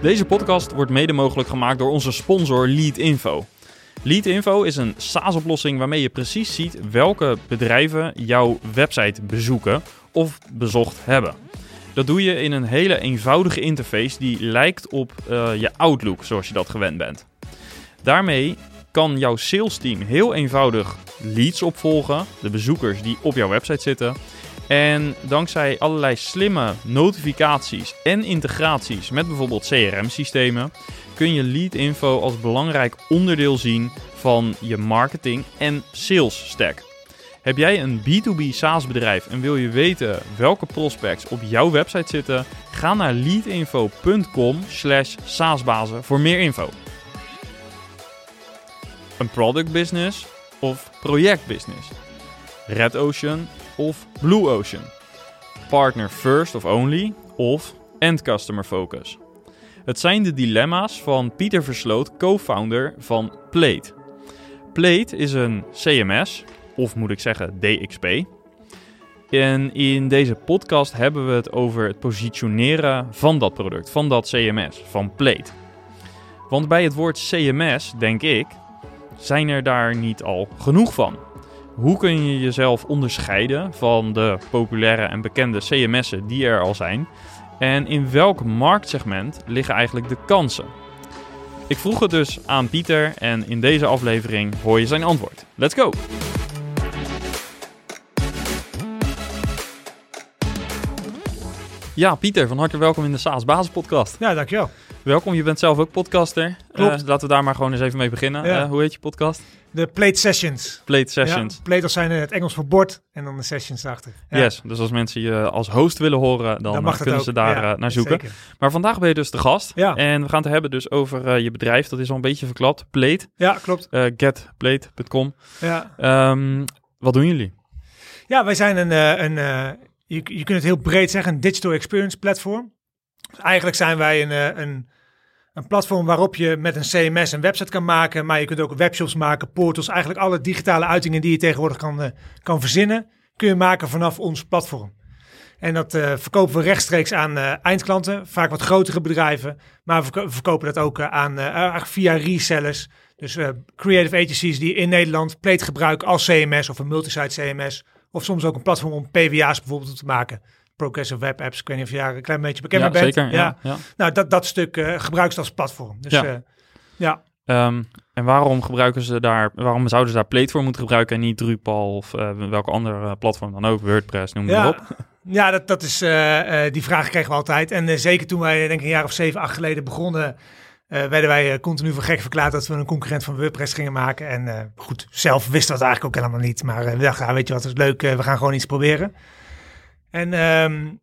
Deze podcast wordt mede mogelijk gemaakt door onze sponsor Leadinfo. Leadinfo is een SaaS-oplossing waarmee je precies ziet welke bedrijven jouw website bezoeken of bezocht hebben. Dat doe je in een hele eenvoudige interface die lijkt op uh, je Outlook, zoals je dat gewend bent. Daarmee kan jouw sales team heel eenvoudig leads opvolgen, de bezoekers die op jouw website zitten. En dankzij allerlei slimme notificaties en integraties met bijvoorbeeld CRM-systemen kun je lead info als belangrijk onderdeel zien van je marketing en sales stack. Heb jij een B2B SaaS bedrijf en wil je weten welke prospects op jouw website zitten? Ga naar leadinfo.com saasbazen voor meer info. Een product business of project business? Red Ocean of Blue Ocean? Partner first of only of end customer focus? Het zijn de dilemma's van Pieter Versloot, co-founder van Plate. Plate is een CMS, of moet ik zeggen DXP. En in deze podcast hebben we het over het positioneren van dat product, van dat CMS, van Plate. Want bij het woord CMS, denk ik, zijn er daar niet al genoeg van. Hoe kun je jezelf onderscheiden van de populaire en bekende CMS'en die er al zijn? En in welk marktsegment liggen eigenlijk de kansen? Ik vroeg het dus aan Pieter en in deze aflevering hoor je zijn antwoord. Let's go! Ja, Pieter, van harte welkom in de SaaS Basis Podcast. Ja, dankjewel. Welkom, je bent zelf ook podcaster. Klopt. Uh, laten we daar maar gewoon eens even mee beginnen. Ja. Uh, hoe heet je podcast? De Plate Sessions. Plate Sessions. Ja, Plate zijn het Engels voor bord en dan de sessions erachter. Ja. Yes, dus als mensen je als host willen horen, dan, dat kunnen ze daar Ja, naar zoeken. Zeker. Maar vandaag ben je dus de gast. Ja. En we gaan het hebben dus over uh, je bedrijf. Dat is al een beetje verklapt. Plate. Ja, klopt. Getplate.com. Ja. Um, wat doen jullie? ja, wij zijn een, een je, je kunt het heel breed zeggen, een digital experience platform. Dus eigenlijk zijn wij een, uh, een, een platform waarop je met een CMS een website kan maken, maar je kunt ook webshops maken, portals, eigenlijk alle digitale uitingen die je tegenwoordig kan, uh, kan verzinnen, kun je maken vanaf ons platform. En dat uh, verkopen we rechtstreeks aan eindklanten, vaak wat grotere bedrijven, maar we verkopen dat ook aan via resellers. Dus creative agencies die in Nederland Plate gebruiken als CMS of een multisite CMS. Of soms ook een platform om PWA's bijvoorbeeld te maken. Progressive Web Apps, ik weet niet of je daar een klein beetje bekend ja, mee bent. Zeker, ja, ja. Nou, dat, dat stuk gebruiken ze als platform. Dus ja. ja. Um, en waarom gebruiken ze daar, waarom zouden ze daar Plate voor moeten gebruiken en niet Drupal of uh, welke andere platform dan ook, WordPress, noem maar op? Ja, dat, dat is, uh, uh, die vraag kregen we altijd. En zeker toen wij, denk ik, een jaar of zeven, acht geleden begonnen, uh, werden wij uh, continu voor gek verklaard dat we een concurrent van WordPress gingen maken. En uh, goed, zelf we het eigenlijk ook helemaal niet. Maar we dachten, ah, weet je wat, dat is leuk, we gaan gewoon iets proberen. En um,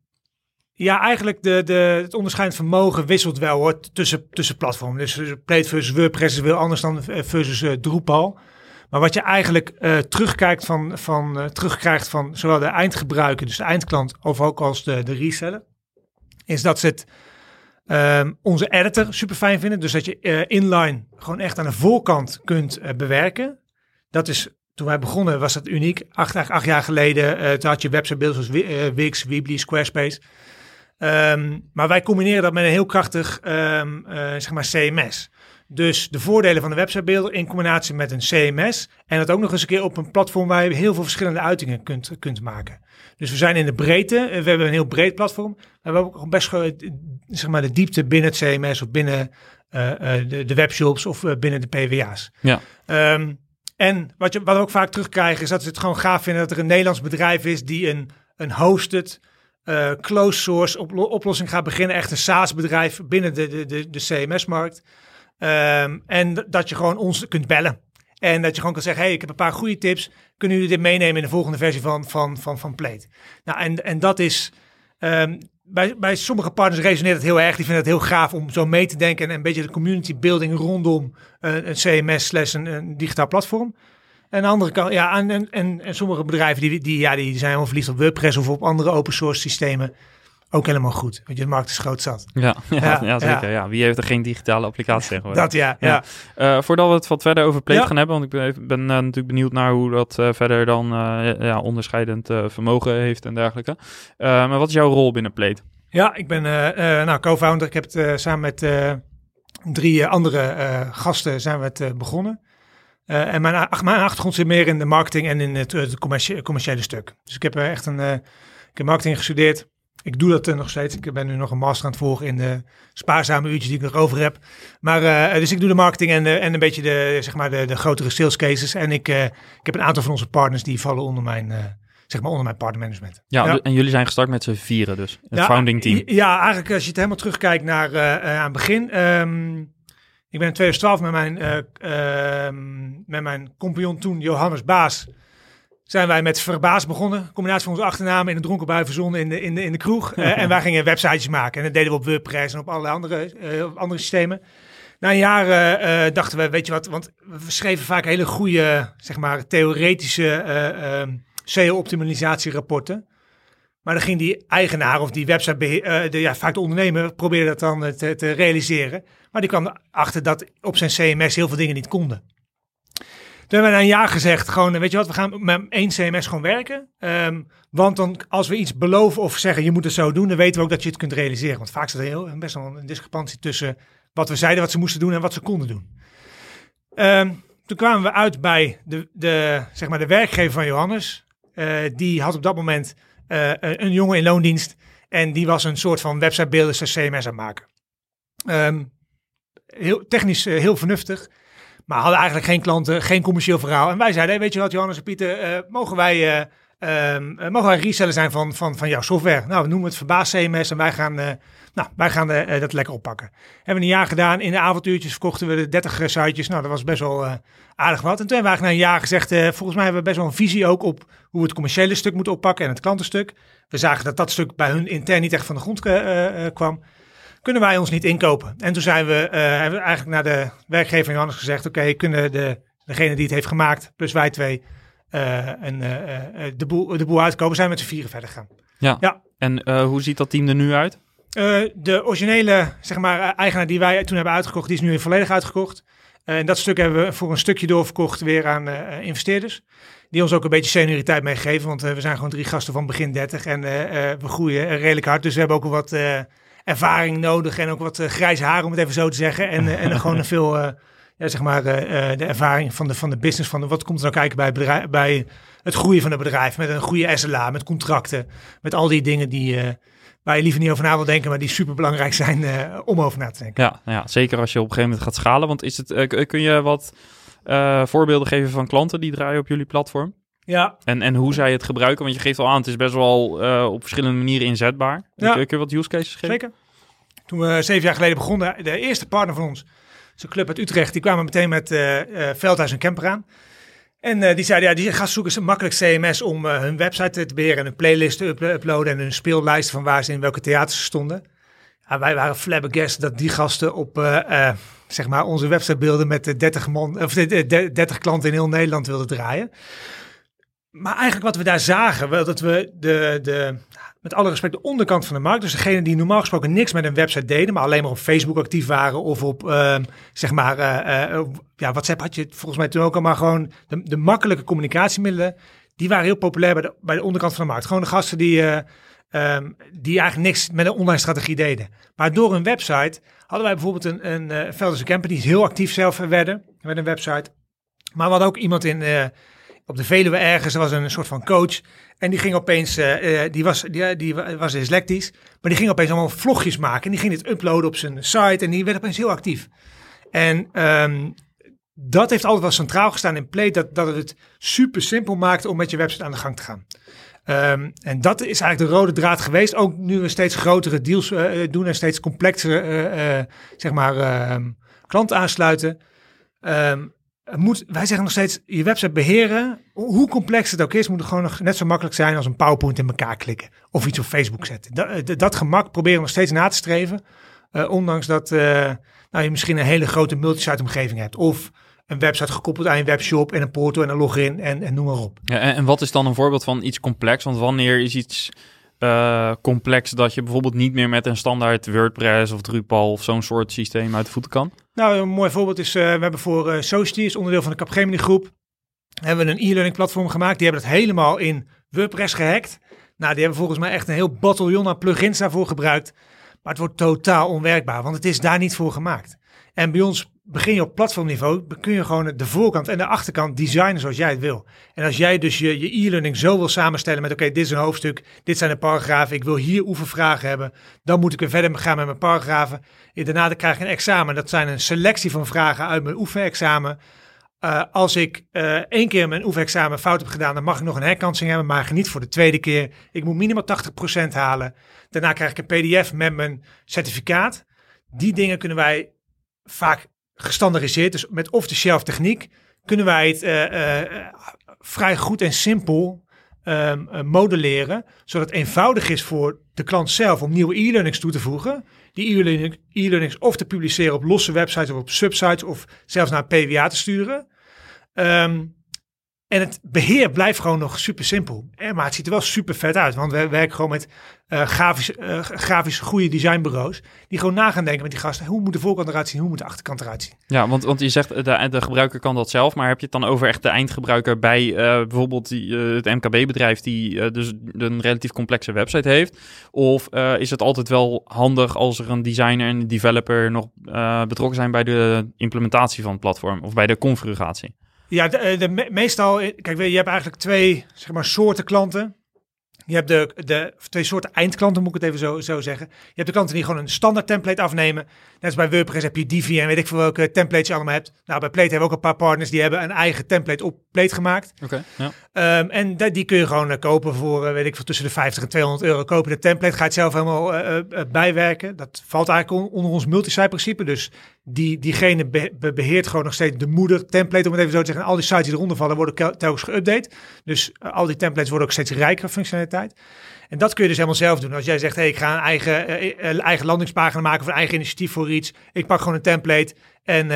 ja, eigenlijk de, de, het onderscheidend vermogen wisselt wel hoor, tussen, tussen platformen. Dus Plate versus WordPress is wel anders dan versus Drupal. Maar wat je eigenlijk terugkijkt van, van, terugkrijgt van zowel de eindgebruiker, dus de eindklant, of ook als de, de reseller, is dat ze het Um, onze editor super fijn vinden. Dus dat je uh, inline gewoon echt aan de voorkant kunt uh, bewerken. Dat is, toen wij begonnen was dat uniek. Acht, acht, jaar geleden toen had je websitebeelden zoals Wix, Weebly, Squarespace. Um, maar wij combineren dat met een heel krachtig um, zeg maar CMS. Dus de voordelen van de websitebeelden in combinatie met een CMS. En dat ook nog eens een keer op een platform waar je heel veel verschillende uitingen kunt, kunt maken. Dus we zijn in de breedte. We hebben een heel breed platform. Maar we hebben ook best zeg maar, de diepte binnen het CMS of binnen uh, uh, de, de, webshops of binnen de PWA's. Ja. Um, en wat, je, wat we ook vaak terugkrijgen is dat ze het gewoon gaaf vinden dat er een Nederlands bedrijf is die een, een hosted uh, closed source op, oplossing gaat beginnen. Echt een SaaS bedrijf binnen de, de, de, de CMS-markt. Um, en dat je gewoon ons kunt bellen. En dat je gewoon kan zeggen, hey, ik heb een paar goede tips. Kunnen jullie dit meenemen in de volgende versie van, van, van, van Plate? Nou, en, en dat is... Um, bij, bij sommige partners resoneert het heel erg. Die vinden het heel gaaf om zo mee te denken en een beetje de community building rondom een, CMS slash een, digitaal platform. En de andere kant, ja, en, en, en, sommige bedrijven die, die, ja, die zijn helemaal verliefd op WordPress of op andere open source systemen. Ook helemaal goed. Want je, de markt is groot zat. Ja, ja, ja, zeker. Ja. Wie heeft er geen digitale applicatie tegenwoordig? Dat ja, ja. Uh, voordat we het wat verder over Pleet gaan hebben, want ik ben, ben uh, natuurlijk benieuwd naar hoe dat uh, verder dan ja, onderscheidend vermogen heeft en dergelijke. maar wat is jouw rol binnen Pleet? Ja, ik ben nou, co-founder. Ik heb het samen met drie andere gasten zijn we het begonnen. En mijn, mijn, achtergrond zit meer in de marketing en in het, het commerciële, commerciële stuk. Dus ik heb echt een ik heb marketing gestudeerd. Ik doe dat uh, nog steeds. Ik ben nu nog een master aan het volgen in de spaarzame uurtjes die ik nog over heb. Maar dus ik doe de marketing en, en een beetje de, zeg maar de, de grotere sales cases. En ik, ik heb een aantal van onze partners die vallen onder mijn, zeg maar onder mijn partnermanagement. Ja, ja, en jullie zijn gestart met z'n vieren dus, het founding team. Ja, eigenlijk als je het helemaal terugkijkt naar aan het begin... Um, ik ben in 2012 met mijn, uh, met mijn compagnon toen, Johannes Baas, zijn wij met Verbaas begonnen. Combinatie van onze achternamen in een dronken bui verzonnen in de, in de, in de kroeg. Uh, en wij gingen websites maken. En dat deden we op WordPress en op allerlei andere, uh, andere systemen. Na een jaar dachten we, weet je wat, want we schreven vaak hele goede, zeg maar, theoretische ehm, SEO-optimalisatierapporten. Maar dan ging die eigenaar of die website, de, ja, vaak de ondernemer, probeerde dat dan te, te realiseren. Maar die kwam erachter dat op zijn CMS heel veel dingen niet konden. Toen hebben we een jaar gezegd, gewoon, weet je wat, we gaan met één CMS gewoon werken. Um, want dan, als we iets beloven of zeggen, je moet het zo doen, dan weten we ook dat je het kunt realiseren. Want vaak zit er heel, best wel een discrepantie tussen wat we zeiden wat ze moesten doen en wat ze konden doen. Um, toen kwamen we uit bij de, de, zeg maar de werkgever van Johannes. Uh, die had op dat moment een jongen in loondienst. En die was een soort van websitebeelder CMS aan maken. Um, heel, technisch heel vernuftig. Maar hadden eigenlijk geen klanten, geen commercieel verhaal. En wij zeiden, weet je wat Johannes en Pieter, uh, mogen wij... Um, mogen wij reseller zijn van, van, van jouw software? Nou, we noemen het Verbaas CMS en wij gaan, nou, wij gaan dat lekker oppakken. Hebben we een jaar gedaan. In de avontuurtjes verkochten we de 30 sitejes. Nou, dat was best wel aardig wat. En toen hebben we eigenlijk na een jaar gezegd, volgens mij hebben we best wel een visie ook op hoe we het commerciële stuk moeten oppakken en het klantenstuk. We zagen dat dat stuk bij hun intern niet echt van de grond kwam kunnen wij ons niet inkopen? En toen zijn we, uh, eigenlijk naar de werkgever Johannes gezegd, oké, kunnen de, degene die het heeft gemaakt, plus wij twee, uh, en, uh, de, boel, de boel uitkopen, zijn we met z'n vieren verder gaan. Ja, ja. en hoe ziet dat team er nu uit? de originele zeg maar, eigenaar die wij toen hebben uitgekocht, die is nu weer volledig uitgekocht. en dat stuk hebben we voor een stukje doorverkocht weer aan investeerders. Die ons ook een beetje senioriteit meegeven, want we zijn gewoon drie gasten van begin 30 en we groeien redelijk hard. Dus we hebben ook wat ervaring nodig en ook wat uh, grijze haar, om het even zo te zeggen. En, uh, en gewoon een veel, uh, ja, zeg maar, de ervaring van de, van de business, van de, wat komt er nou kijken bij, bedrijf, bij het groeien van het bedrijf, met een goede SLA, met contracten, met al die dingen die, waar je liever niet over na wil denken, maar die super belangrijk zijn om over na te denken. Ja, ja, zeker als je op een gegeven moment gaat schalen. Want is het, kun je wat voorbeelden geven van klanten die draaien op jullie platform? Ja. En, en hoe zij het gebruiken, want je geeft al aan, het is best wel uh, op verschillende manieren inzetbaar. Ja. Kun je wat use cases geven? Zeker. Toen we zeven jaar geleden begonnen, de eerste partner van ons, zo'n club uit Utrecht, die kwamen meteen met uh, uh, Veldhuis en Camper aan. En uh, die zeiden, ja, die gaan zoeken ze makkelijk CMS om hun website te beheren en hun playlist te up uploaden en hun speellijst van waar ze in welke theaters stonden. Ja, wij waren flabbergast dat die gasten op zeg maar onze websitebeelden met de 30 man of de, de, 30 klanten in heel Nederland wilden draaien maar eigenlijk wat we daar zagen, wel dat we de, de, met alle respect de onderkant van de markt, dus degene die normaal gesproken niks met een website deden, maar alleen maar op Facebook actief waren of op, uh, zeg maar, uh, uh, ja, WhatsApp had je volgens mij toen ook al, maar gewoon de, de makkelijke communicatiemiddelen, die waren heel populair bij de, bij de onderkant van de markt. Gewoon de gasten die, um, die eigenlijk niks met een online strategie deden. Maar door een website hadden wij bijvoorbeeld een, een uh, Velders Camper die heel actief zelf werden met een website. Maar hadden ook iemand in op de Veluwe ergens, er was een soort van coach. En die ging opeens, uh, die, was, die, die was dyslectisch, maar die ging opeens allemaal vlogjes maken. En die ging dit uploaden op zijn site en die werd opeens heel actief. En um, dat heeft altijd wel centraal gestaan in Play, dat, dat het super simpel maakt om met je website aan de gang te gaan. Um, en dat is eigenlijk de rode draad geweest. Ook nu we steeds grotere deals uh, doen en steeds complexere, zeg maar, klanten aansluiten. Moet, wij zeggen nog steeds, je website beheren, hoe complex het ook is, moet het gewoon nog net zo makkelijk zijn als een PowerPoint in elkaar klikken. Of iets op Facebook zetten. Dat, eh, dat, gemak proberen we nog steeds na te streven. eh, ondanks dat eh, nou, je misschien een hele grote multisite omgeving hebt. Of een website gekoppeld aan een webshop en een porto en een login en, en noem maar op. Ja, en, wat is dan een voorbeeld van iets complex? Want wanneer is iets complex dat je bijvoorbeeld niet meer met een standaard WordPress of Drupal of zo'n soort systeem uit de voeten kan? Nou, een mooi voorbeeld is, eh, we hebben voor uh, Society, onderdeel van de Capgemini groep, hebben we een e-learning platform gemaakt. Die hebben het helemaal in WordPress gehackt. Nou, die hebben volgens mij echt een heel bataljon aan plugins daarvoor gebruikt. Maar het wordt totaal onwerkbaar, want het is daar niet voor gemaakt. En bij ons begin je op platformniveau, kun je gewoon de voorkant en de achterkant designen zoals jij het wil. En als jij dus je, je e-learning zo wil samenstellen met, oké, dit is een hoofdstuk, dit zijn de paragrafen, ik wil hier oefenvragen hebben, dan moet ik weer verder gaan met mijn paragrafen. En daarna krijg ik een examen, dat zijn een selectie van vragen uit mijn oefenexamen. Uh, als ik uh, één keer mijn oefenexamen fout heb gedaan, dan mag ik nog een herkansing hebben, maar niet voor de tweede keer. Ik moet minimaal 80% halen. Daarna krijg ik een pdf met mijn certificaat. Die dingen kunnen wij vaak gestandardiseerd, dus met off-the-shelf techniek, kunnen wij het uh, uh, vrij goed en simpel um, uh, modelleren, zodat het eenvoudig is voor de klant zelf om nieuwe e-learnings toe te voegen. Die e-learnings of te publiceren op losse websites of op subsites of zelfs naar PWA te sturen. Um, en het beheer blijft gewoon nog super simpel. Maar het ziet er wel super vet uit. Want we werken gewoon met uh, grafisch, uh, grafisch goede designbureaus. Die gewoon na gaan denken met die gasten. Hoe moet de voorkant eruit zien? Hoe moet de achterkant eruit zien? Ja, want, want je zegt de, de gebruiker kan dat zelf. Maar heb je het dan over echt de eindgebruiker bij bijvoorbeeld die, het MKB-bedrijf die dus een relatief complexe website heeft? Of is het altijd wel handig als er een designer en een developer nog betrokken zijn bij de implementatie van het platform? Of bij de configuratie? Ja, de, de, meestal, kijk, je hebt eigenlijk twee zeg maar, soorten klanten. Je hebt de, de twee soorten eindklanten, moet ik het even zo, zo zeggen. Je hebt de klanten die gewoon een standaard template afnemen. Net als bij WordPress heb je Divi en weet ik veel welke templates je allemaal hebt. Nou, bij Plate hebben we ook een paar partners die hebben een eigen template op Plate gemaakt. Oké. Okay, ja. um, en die kun je gewoon uh, kopen voor, uh, weet ik veel, tussen de 50 en 200 euro. Kopen de template, ga je het zelf helemaal uh, bijwerken. Dat valt eigenlijk onder ons multisite principe. Dus die, diegene be beheert gewoon nog steeds de moeder template, om het even zo te zeggen. En al die sites die eronder vallen worden telkens geüpdate. Dus al die templates worden ook steeds rijker functionaliteit. En dat kun je dus helemaal zelf doen. Als jij zegt, hey, ik ga een eigen, uh, eigen landingspagina maken of een eigen initiatief voor iets. Ik pak gewoon een template en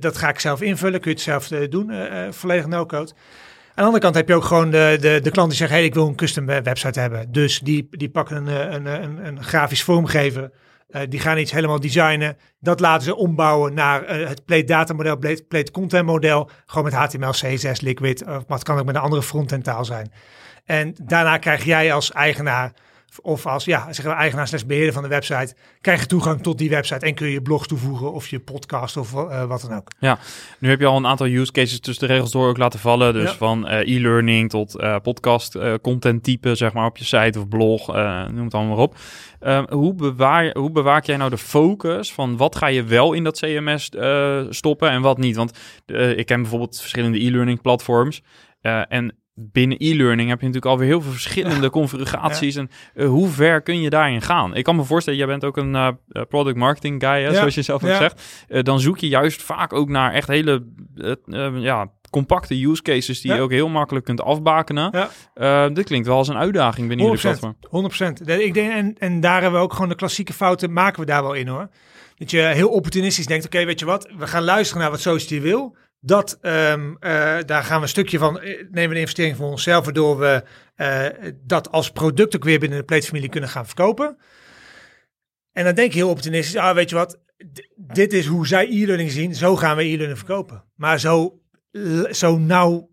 dat ga ik zelf invullen. Kun je het zelf doen, volledig no-code. Aan de andere kant heb je ook gewoon de, de, de klant die zegt, hey, ik wil een custom website hebben. Dus die, die pakken een, een, een, een grafisch vormgever. Uh, die gaan iets helemaal designen. Dat laten ze ombouwen naar uh, het Plate Data model, Plate, Plate Content model. Gewoon met HTML, CSS, Liquid. Of, maar het kan ook met een andere frontend taal zijn. En daarna krijg jij als eigenaar, of als ja, zeggen we eigenaar slash beheerder van de website, krijg je toegang tot die website en kun je je blogs toevoegen of je podcast of uh, wat dan ook. Ja, nu heb je al een aantal use cases tussen de regels door ook laten vallen. Dus ja. van uh, e-learning tot uh, podcast content type, zeg maar op je site of blog, noem het allemaal maar op. Uh, hoe, bewaar, hoe bewaak jij nou de focus van wat ga je wel in dat CMS stoppen en wat niet? Want ik ken bijvoorbeeld verschillende e-learning platforms. en binnen e-learning heb je natuurlijk alweer heel veel verschillende ja. configuraties. Ja. En uh, hoe ver kun je daarin gaan? Ik kan me voorstellen, jij bent ook een uh, product marketing guy, hè, ja. zoals je zelf ook zegt. Uh, dan zoek je juist vaak ook naar echt hele ja, compacte use cases die je ook heel makkelijk kunt afbakenen. dit klinkt wel als een uitdaging binnen jullie platform. 100%. Ik denk, en, en daar hebben we ook gewoon de klassieke fouten, maken we daar wel in hoor. Dat je heel opportunistisch denkt, oké, okay, weet je wat, we gaan luisteren naar wat Society wil. Dat, um, uh, daar gaan we een stukje van, nemen de investering voor onszelf, waardoor we uh, dat als product ook weer binnen de pleetfamilie kunnen gaan verkopen. En dan denk je heel opportunistisch, ah weet je wat, dit is hoe zij e-learning zien, zo gaan we e-learning verkopen. Maar zo, zo nauw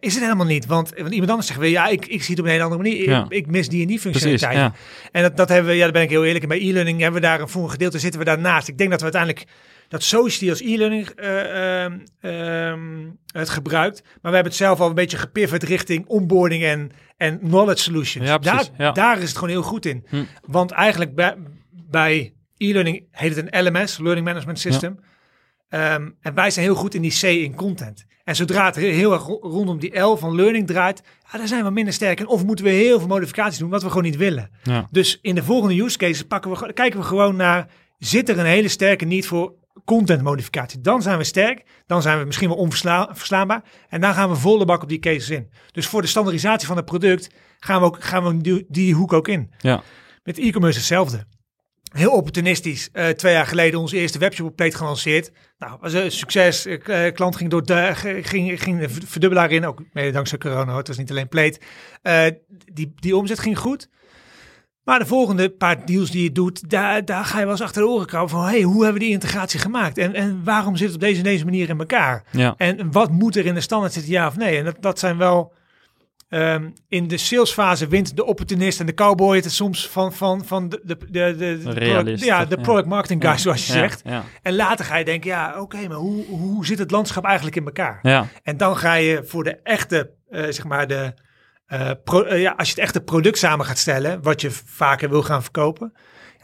is het helemaal niet. Want, want iemand anders zegt weer, ja, ik, ik zie het op een hele andere manier. Ja. Ik, ik, mis die en die functionaliteit. Ja. En dat, dat hebben we, ja, daar ben ik heel eerlijk in. Bij e-learning hebben we daar een voor een gedeelte zitten we daarnaast. Ik denk dat we uiteindelijk dat Society als e-learning uh, uh, uh, het gebruikt. Maar we hebben het zelf al een beetje gepivot richting onboarding en, en knowledge solutions. Ja, precies, daar, daar is het gewoon heel goed in. Hm. Want eigenlijk bij, bij e-learning heet het een LMS, Learning Management System. Um, en wij zijn heel goed in die C in content. En zodra het heel erg rondom die L van learning draait, ja, daar zijn we minder sterk in. Of moeten we heel veel modificaties doen, wat we gewoon niet willen. Ja. Dus in de volgende use cases pakken we, kijken we gewoon naar, zit er een hele sterke niet voor content modificatie. Dan zijn we sterk. Dan zijn we misschien wel onverslaanbaar. En dan gaan we volle bak op die cases in. Dus voor de standaardisatie van het product gaan we, ook, gaan we die, die hoek ook in. Ja. Met e-commerce hetzelfde. Heel opportunistisch. Uh, twee jaar geleden onze eerste webshop op Plate gelanceerd. Nou, was een succes. Uh, klant ging door de ging, ging de verdubbelaar in. Ook mede dankzij corona. Het was niet alleen. Uh, die, die omzet ging goed. Maar de volgende paar deals die je doet, daar, daar ga je wel eens achter de oren krabben van, hey, hoe hebben we die integratie gemaakt? En, en waarom zit het op deze en deze manier in elkaar? Ja. En wat moet er in de standaard zitten, ja of nee? En dat, dat zijn wel, um, in de salesfase wint de opportunist en de cowboy het soms van, van, van de, de, de, de, de Realist, ja, de ja. product marketing guy, zoals je Ja, zegt. En later ga je denken, ja, oké, maar hoe, hoe zit het landschap eigenlijk in elkaar? Ja. En dan ga je voor de echte, eh, zeg maar, de, eh, pro- eh, ja, als je het echte product samen gaat stellen, wat je vaker wil gaan verkopen,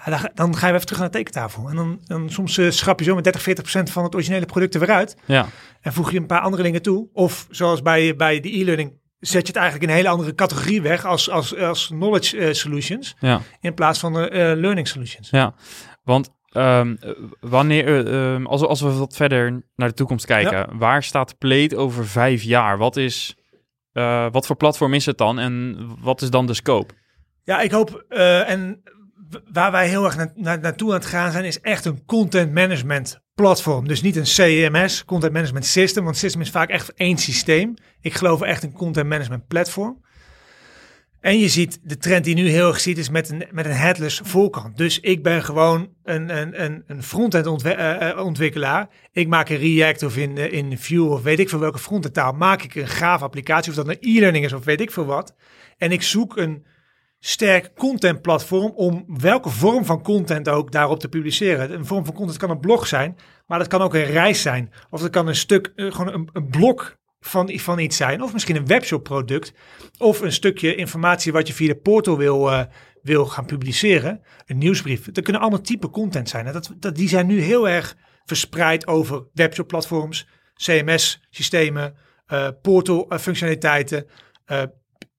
ja, dan, ga- dan ga je even terug naar de tekentafel. En dan, dan soms schrap je zo met 30, 40 procent van het originele product er weer uit. ja. En voeg je een paar andere dingen toe. Of zoals bij, bij de e-learning, zet je het eigenlijk in een hele andere categorie weg als, als, als knowledge eh, solutions, ja. in plaats van eh, eh, learning solutions. Ja, want ehm, eh, wanneer, eh, ehm, als, we- als we wat verder naar de toekomst kijken, waar staat Plate over vijf jaar? Wat, is, wat voor platform is het dan en wat is dan de scope? Ja, ik hoop, en waar wij heel erg na, na- naartoe aan het gaan zijn, is echt een content management platform. Dus niet een CMS, content management system, want system is vaak echt één systeem. Ik geloof echt een content management platform. En je ziet de trend die nu heel erg ziet, is met een, met een headless voorkant. Dus ik ben gewoon een, een, een, een frontend eh, eh, ontwikkelaar. Ik maak in React of in, eh, in Vue of weet ik veel welke frontend taal. Maak ik een gaaf applicatie, of dat een e-learning is of weet ik veel wat. En ik zoek een sterk contentplatform om welke vorm van content ook daarop te publiceren. Een vorm van content kan een blog zijn, maar dat kan ook een reis zijn. Of dat kan een stuk, eh, gewoon een, blok van, van iets zijn. Of misschien een webshop product. Of een stukje informatie wat je via de portal wil, eh, wil gaan publiceren. Een nieuwsbrief. Dat kunnen allemaal type content zijn. Dat, dat, die zijn nu heel erg verspreid over webshop platforms, CMS systemen, eh, portal functionaliteiten.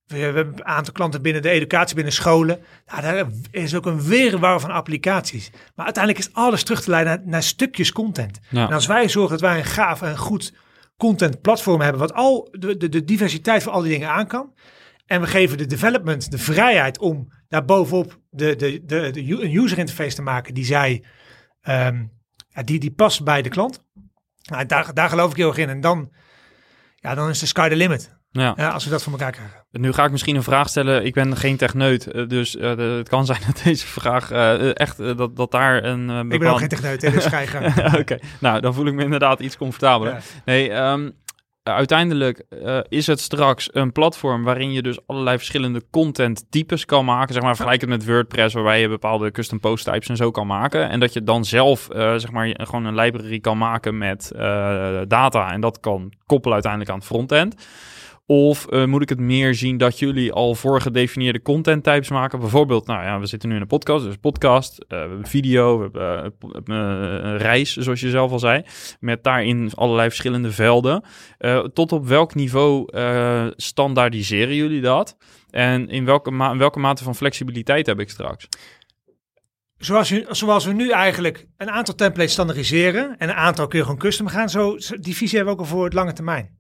We hebben een aantal klanten binnen de educatie, binnen scholen. Nou, daar is ook een weerwar van applicaties. Maar uiteindelijk is alles terug te leiden naar, naar stukjes content. Ja. En als wij zorgen dat wij een gaaf en goed content platform hebben, wat al de, de, de diversiteit van al die dingen aan kan. En we geven de development de vrijheid om daar bovenop de, de, de, de, een user interface te maken die zij, ehm, ja, die, die past bij de klant. Nou, daar, daar geloof ik heel erg in. En dan, ja, dan is de sky the limit. Ja. Ja, als we dat voor elkaar krijgen. Nu ga ik misschien een vraag stellen. Ik ben geen techneut, eh, dus eh, de- het kan zijn dat deze vraag eh, echt, dat, dat daar een Ik ben ook geen techneut, hè, dus. Oké, nou dan voel ik me inderdaad iets comfortabeler. Ja. Nee, ehm, uiteindelijk is het straks een platform waarin je dus allerlei verschillende content types kan maken. Zeg maar vergelijk het met WordPress, waarbij je bepaalde custom post types en zo kan maken. En dat je dan zelf zeg maar gewoon een library kan maken met data en dat kan koppelen uiteindelijk aan het frontend. Of eh, moet ik het meer zien dat jullie al voorgedefinieerde content types maken? Bijvoorbeeld, nou ja, we zitten nu in een podcast, dus podcast, eh, video, we hebben eh, reis, zoals je zelf al zei, met daarin allerlei verschillende velden. Tot op welk niveau standaardiseren jullie dat? En in welke, in welke mate van flexibiliteit heb ik straks? Zoals, zoals we nu eigenlijk een aantal templates standaardiseren en een aantal kun je gewoon custom gaan, zo- die visie hebben we ook al voor het lange termijn.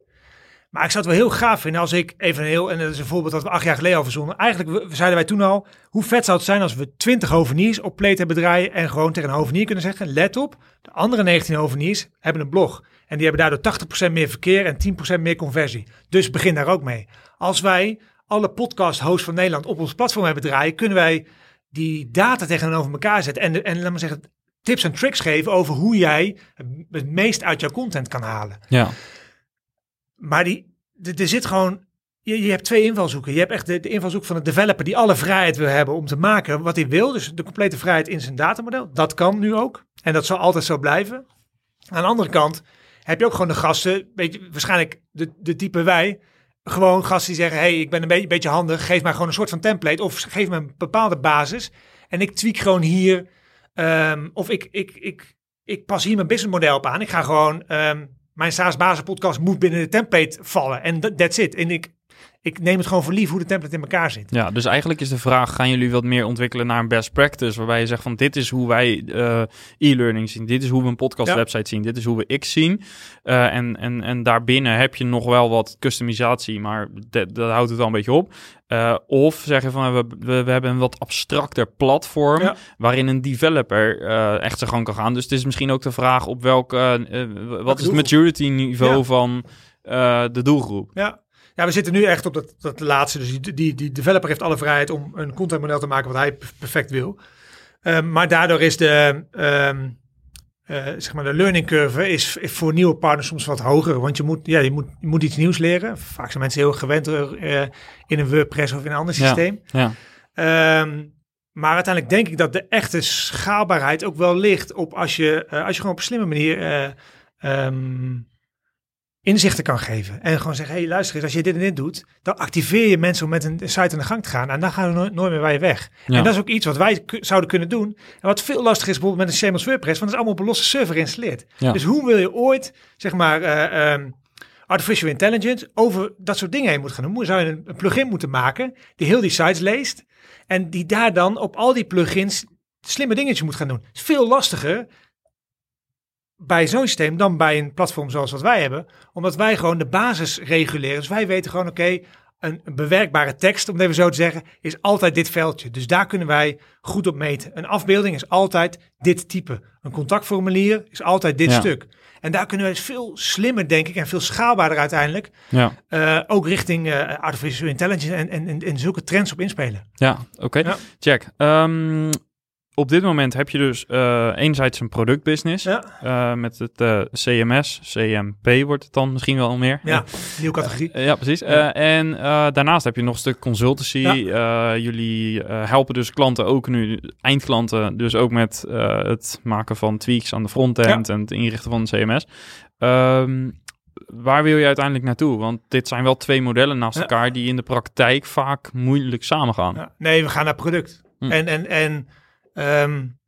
Maar ik het wel heel gaaf vinden als ik even heel, en dat is een voorbeeld dat we acht jaar geleden al verzonnen. Eigenlijk zeiden wij toen al, hoe vet zou het zijn als we 20 hoveniers op plate hebben draaien en gewoon tegen een hovenier kunnen zeggen, let op, de andere 19 hoveniers hebben een blog. En die hebben daardoor 80% meer verkeer en 10% meer conversie. Dus begin daar ook mee. Als wij alle podcast hosts van Nederland op ons platform hebben draaien, kunnen wij die data tegenover elkaar zetten en, en laat maar zeggen, tips en tricks geven over hoe jij het meest uit jouw content kan halen. Ja, Maar die, er zit gewoon, je, je hebt twee invalshoeken. Je hebt echt de, de invalshoek van de developer die alle vrijheid wil hebben om te maken wat hij wil. Dus de complete vrijheid in zijn datamodel. Dat kan nu ook. En dat zal altijd zo blijven. Aan de andere kant heb je ook gewoon de gasten, beetje, waarschijnlijk de, de type wij, gewoon gasten die zeggen, hey, ik ben een beetje, beetje handig, geef mij gewoon een soort van template of geef me een bepaalde basis en ik tweak gewoon hier, ehm, of ik, ik, ik, ik pas hier mijn businessmodel op aan. Ik ga gewoon, ehm, mijn SaaS basis podcast moet binnen de template vallen en that- that's it. En ik, ik neem het gewoon voor lief hoe de template in elkaar zit. Ja, dus eigenlijk is de vraag: gaan jullie wat meer ontwikkelen naar een best practice? Waarbij je zegt van dit is hoe wij uh, e-learning zien, dit is hoe we een podcast website zien, dit is hoe we X zien. Uh, en, en, en daarbinnen heb je nog wel wat customisatie, maar dat, dat houdt het al een beetje op. Uh, of zeggen van we, we, we, hebben een wat abstracter platform ja. waarin een developer uh, echt zijn gang kan gaan. Dus het is misschien ook de vraag op welke, uh, wat is het maturity niveau ja. van de doelgroep? Ja. Ja, we zitten nu echt op dat, dat laatste. Dus die, die, die developer heeft alle vrijheid om een contentmodel te maken wat hij perfect wil. Um, maar daardoor is de, um, uh, zeg maar de learning curve is, voor nieuwe partners soms wat hoger. Want je moet, ja, je moet, je moet iets nieuws leren. Vaak zijn mensen heel gewend uh, in een WordPress of in een ander systeem. Ja, ja. Um, maar uiteindelijk denk ik dat de echte schaalbaarheid ook wel ligt op als je, uh, als je gewoon op een slimme manier um, inzichten kan geven. En gewoon zeggen, hé hey, luister eens, als je dit en dit doet, dan activeer je mensen om met een site aan de gang te gaan. En dan gaan we nooit meer bij je weg. Ja. En dat is ook iets wat wij zouden kunnen doen. En wat veel lastiger is bijvoorbeeld met een Shameless WordPress, want het is allemaal op een losse server geïnstalleerd. Ja. Dus hoe wil je ooit, zeg maar, uh, um, artificial intelligence over dat soort dingen heen moet gaan doen? Hoe zou je een plugin moeten maken die heel die sites leest en die daar dan op al die plugins slimme dingetjes moet gaan doen? Het is veel lastiger bij zo'n systeem dan bij een platform zoals wat wij hebben. Omdat wij gewoon de basis reguleren. Dus wij weten gewoon, oké, okay, een, een, bewerkbare tekst, om het even zo te zeggen, is altijd dit veldje. Dus daar kunnen wij goed op meten. Een afbeelding is altijd dit type. Een contactformulier is altijd dit ja. stuk. En daar kunnen wij veel slimmer, denk ik, en veel schaalbaarder uiteindelijk. Ja. Uh, ook richting uh, artificial intelligence en, en, en, zulke trends op inspelen. Ja, oké. Okay. Ja. Jack, um, op dit moment heb je dus uh, enerzijds een productbusiness ja. uh, met het uh, CMS, CMP wordt het dan misschien wel meer. Ja, nieuwe categorie. ja, precies. Ja. en daarnaast heb je nog een stuk consultancy. Ja. jullie helpen dus klanten ook nu, eindklanten, dus ook met het maken van tweaks aan de frontend en het inrichten van de CMS. Um, waar wil je uiteindelijk naartoe? Want dit zijn wel twee modellen naast elkaar die in de praktijk vaak moeilijk samengaan. Nee, we gaan naar product. Hm. En, en, en Um,